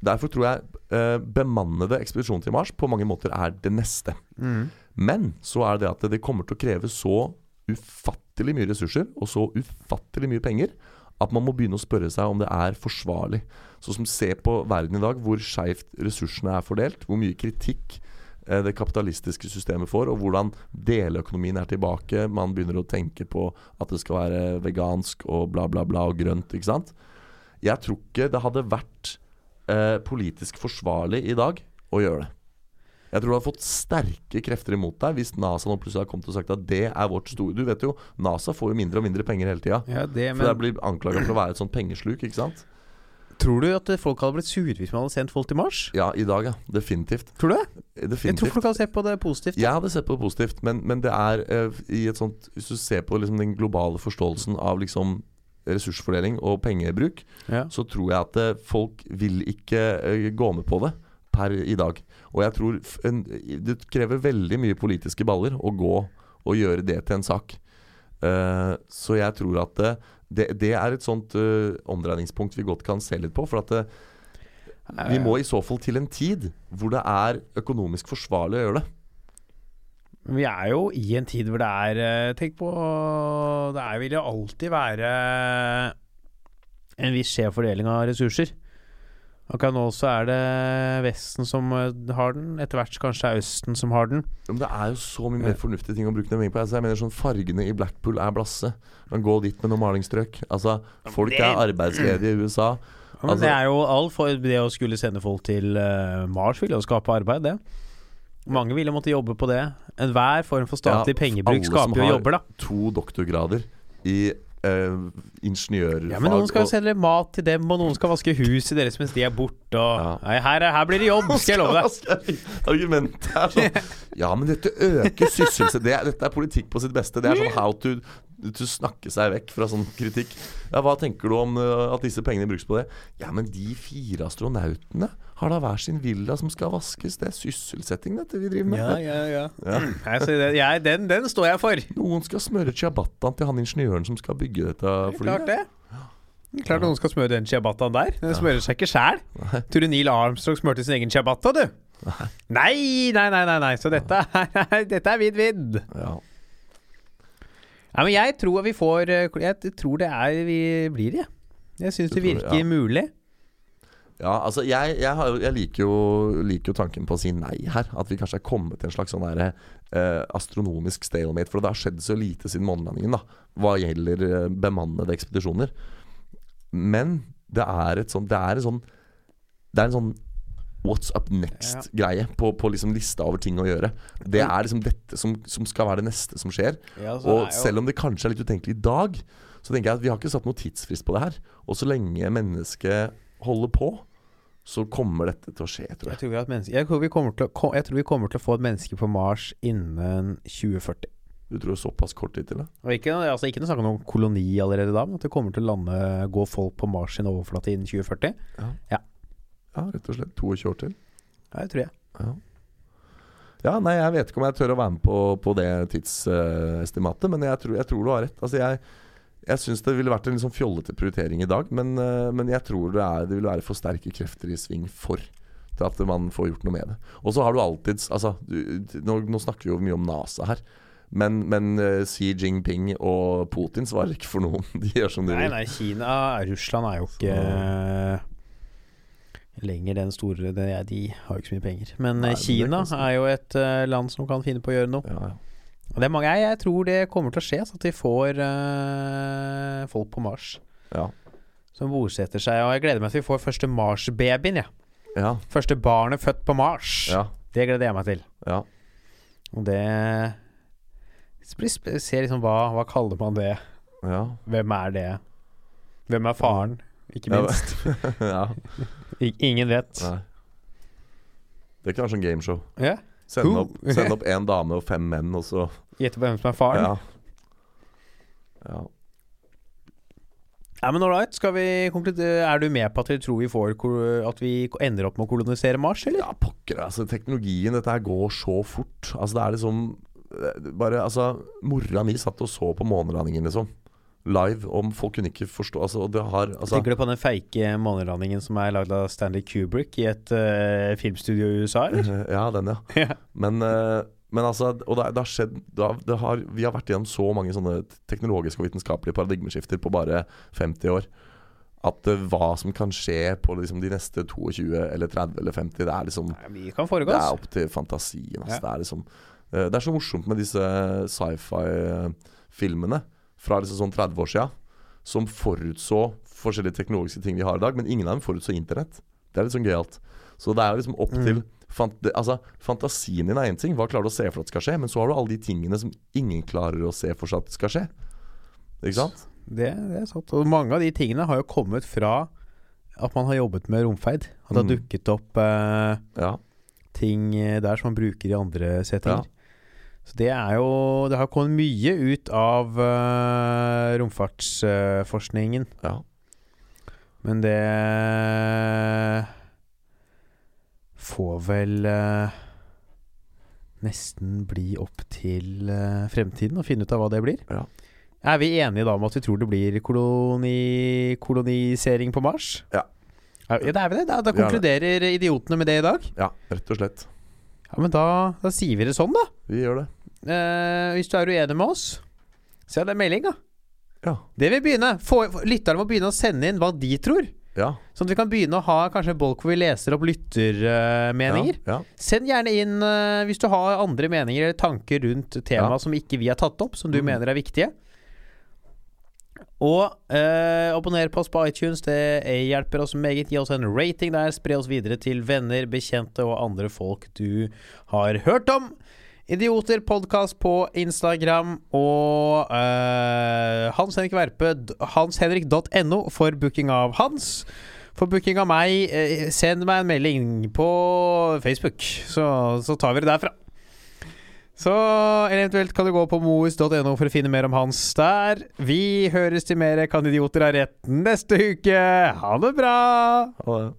derfor tror jeg eh, bemannede ekspedisjoner til Mars på mange måter er det neste. Mm. Men så er det at det kommer til å kreve så ufattelig mye ressurser og så ufattelig mye penger at man må begynne å spørre seg om det er forsvarlig. Så som Se på verden i dag, hvor skeivt ressursene er fordelt. Hvor mye kritikk eh, det kapitalistiske systemet får, og hvordan deleøkonomien er tilbake. Man begynner å tenke på at det skal være vegansk og bla, bla, bla og grønt. ikke sant? Jeg tror ikke det hadde vært eh, politisk forsvarlig i dag å gjøre det. Jeg tror du hadde fått sterke krefter imot deg hvis NASA nå plutselig hadde kommet og sagt at det er vårt store Du vet jo, NASA får jo mindre og mindre penger hele tida. Ja, det, For det blir anklaga for å være et sånt pengesluk, ikke sant? tror du at folk hadde blitt sure hvis man hadde sendt folk til Mars? Ja, i dag, ja. Definitivt. Tror du det? Jeg tror folk hadde sett på det positivt. Jeg hadde sett på det positivt, men, men det er eh, i et sånt Hvis du ser på liksom den globale forståelsen av liksom ressursfordeling og pengebruk, Ja. så tror jeg at eh, folk vil ikke eh, gå med på det per i dag. Og jeg tror en, det krever veldig mye politiske baller å gå og gjøre det til en sak. Uh, så jeg tror at det, det, det er et sånt uh, omdreiningspunkt vi godt kan se litt på. For at det, vi må i så fall til en tid hvor det er økonomisk forsvarlig å gjøre det. Vi er jo i en tid hvor det er eh, Tenk på Det er, vil jo alltid være en viss skjev fordeling av ressurser. Akkurat nå så er det Vesten som eh, har den. Etter hvert kanskje er Østen som har den. Men det er jo så mye mer fornuftige ting å bruke penger på. Altså, jeg mener sånn Fargene i Blackpool er blasse. Man gå dit med noe malingsstrøk. Altså, folk er arbeidsledige i USA. Men Altså- det er jo alt for det å skulle sende folk til eh, Mars vil jo skape arbeid, det. Mange ville måtte jobbe på det. Enhver form for statlig Ja, pengebruk alle som skaper jo har jobber, da. To doktorgrader i eh, ingeniørfag. Ja, Men noen skal jo og- selge mat til dem, og noen skal vaske huset deres mens de er borte. Og Ja. Nei, her, er- her blir det jobb, skal jeg love deg. (laughs) Argumentet er sånn (laughs) Ja, men dette øker sysselsetting det Dette er politikk på sitt beste. Det er sånn how to, to snakke seg vekk fra sånn kritikk. Ja, Hva tenker du om uh, at disse pengene brukes på det? Ja, men de fire astronautene har da hver sin villa som skal vaskes. Det er sysselsetting, dette vi driver med. Ja, ja, ja. Ja. (clears throat) Altså, så det, jeg, den, den står jeg for. Noen skal smøre ciabattaen til han ingeniøren som skal bygge dette flyet. Klart det. Klart noen skal smøre den ciabattaen der. Den smører seg ikke sjæl. (laughs) Tror du Neil Armstrong smurte sin egen ciabatta, du? Nei, nei, nei, nei, nei. Så dette er, (laughs) dette er vidd vidd. Ja. Ja, men jeg tror vi får eh, Jeg tror det er vi blir det. Jeg syns det virker ja. mulig. Ja, altså jeg, jeg, har, jeg liker, jo, liker jo tanken på å si nei her. At vi kanskje er kommet til en slags sånn der, eh, astronomisk stalemate. For det har skjedd så lite siden månelandingen hva gjelder eh, bemannede ekspedisjoner. Men det er et sånn Det er sånn Det er en sånn What's up next-greie på, på liksom lista over ting å gjøre. Det er liksom dette som, som skal være det neste som skjer. Og selv om det kanskje er litt utenkelig i dag, så tenker jeg at vi har ikke satt noen tidsfrist på det her. Og så lenge mennesket holder på, så kommer dette til å skje, tror jeg jeg. tror, menneske, jeg, tror vi kommer til å, jeg tror vi kommer til å få et menneske på Mars innen 2040. Du tror såpass kort tid til det? Ikke, altså ikke noe snakk om koloni allerede da, men at det kommer til å lande gå folk på Mars sin overflate innen 2040. Ja. Ja, rett og slett. 22 år til. Ja, det tror jeg. Ja. ja, nei, jeg vet ikke om jeg tør å være med på, på det tidsestimatet, men jeg tror, jeg tror du har rett. Altså, jeg, Jeg syns det ville vært en sånn fjollete prioritering i dag, men, uh, men jeg tror det, er, det vil være for sterke krefter i sving for til at man får gjort noe med det. Og så har du alltids Altså, du, nå, nå snakker vi jo mye om NASA her. Men, men uh, Xi Jinping og Putin svarer ikke for noen. De gjør som de Nei, vil. nei, Kina Russland er jo ikke lenger den store det er, De har jo ikke så mye penger. Men Nei, eh, Kina er, er jo et uh, land som kan finne på å gjøre noe. Ja, ja. Og det er mange, jeg, jeg tror det kommer til å skje, så at vi får uh, folk på Mars ja. som bosetter seg. Og jeg gleder meg til vi får første Mars-babyen. Ja. ja, Første barnet født på Mars. ja, Det gleder jeg meg til. ja. Og det Se liksom hva, hva kaller man det? ja. Hvem er det? Hvem er faren? Ikke minst. (laughs) ja. (laughs) Ingen vet. Nei. Det kan være sånn gameshow. Yeah. Sende opp, send (laughs) opp en dame og fem menn, og så Gjette på hvem som er faren? Ja. ja. Ja, men ålreit. Skal vi Er du med på at vi tror vi får At vi ender opp med å kolonisere Mars, eller? Ja, pokker. Altså, teknologien, dette her går så fort. Altså, det er liksom eh, Bare, altså Mora mi satt og så på månelandingen, liksom. Live. Om folk kunne ikke forstå Altså, det har altså, Tenker du på den feike månelandingen som er lagd av Stanley Kubrick i et uh, filmstudio i USA, eller? (laughs) Ja, den, ja. (laughs) Ja. Men, uh, men altså Og det, det har skjedd det har, det har, Vi har vært igjennom så mange sånne teknologiske og vitenskapelige paradigmeskifter på bare 50 år. At uh, hva som kan skje på liksom, de neste 22 eller 30 eller 50, det er liksom Nei, kan foregå. Det er opp til fantasien. Altså. Ja. Det, er liksom, det er så morsomt med disse sci-fi-filmene fra liksom sånn 30 år sia, som forutså forskjellige teknologiske ting vi har i dag, men ingen av dem forutså internett. Det er litt sånn gøyalt. Så det er liksom opp Mm. til fant Altså, Fantasien din er én ting, hva klarer du å se for at skal skje? Men så har du alle de tingene som ingen klarer å se for seg at skal skje. Ikke sant? Det, det er sant. Og mange av de tingene har jo kommet fra at man har jobbet med romferd. At det har Mm. dukket opp eh, Ja. ting eh, der som man bruker i andre settinger. Ja. Så det er jo Det har kommet mye ut av uh, romfartsforskningen. ja. Men det får vel uh, nesten bli opp til eh, fremtiden å finne ut av hva det blir. Ja. Er vi enige da om at vi tror det blir koloni, kolonisering på Mars? Ja. Ja, det er vi det. Da, da Vi er det. konkluderer idiotene med det i dag. ja, rett og slett. Ja, Men da, da sier vi det sånn, da. Vi gjør det. Eh, hvis du er uenig med oss, send en melding, da. Ja. Det vil begynne. Få, lytterne må begynne å sende inn hva de tror. Ja. Sånn at vi kan begynne å ha kanskje en bolk hvor vi leser opp lyttermeninger. Ja. Send gjerne inn uh, hvis du har andre meninger eller tanker rundt tema Ja. som ikke vi har tatt opp, som du Mm. mener er viktige. Og uh, abonner på oss på iTunes. Det hjelper oss meget. Gi oss en rating der. Spre oss videre til venner, bekjente og andre folk du har hørt om. Idioter podkast på Instagram og uh, Hans Henrik Verpe, hanshenrik.no for booking av Hans. For booking av meg, uh, send meg en melding på Facebook, så, så tar vi det derfra. Så eventuelt kan du gå på moes.no for å finne mer om Hans der. Vi høres til mer Kan idioter ha rett neste uke. Ha det bra! Ha det.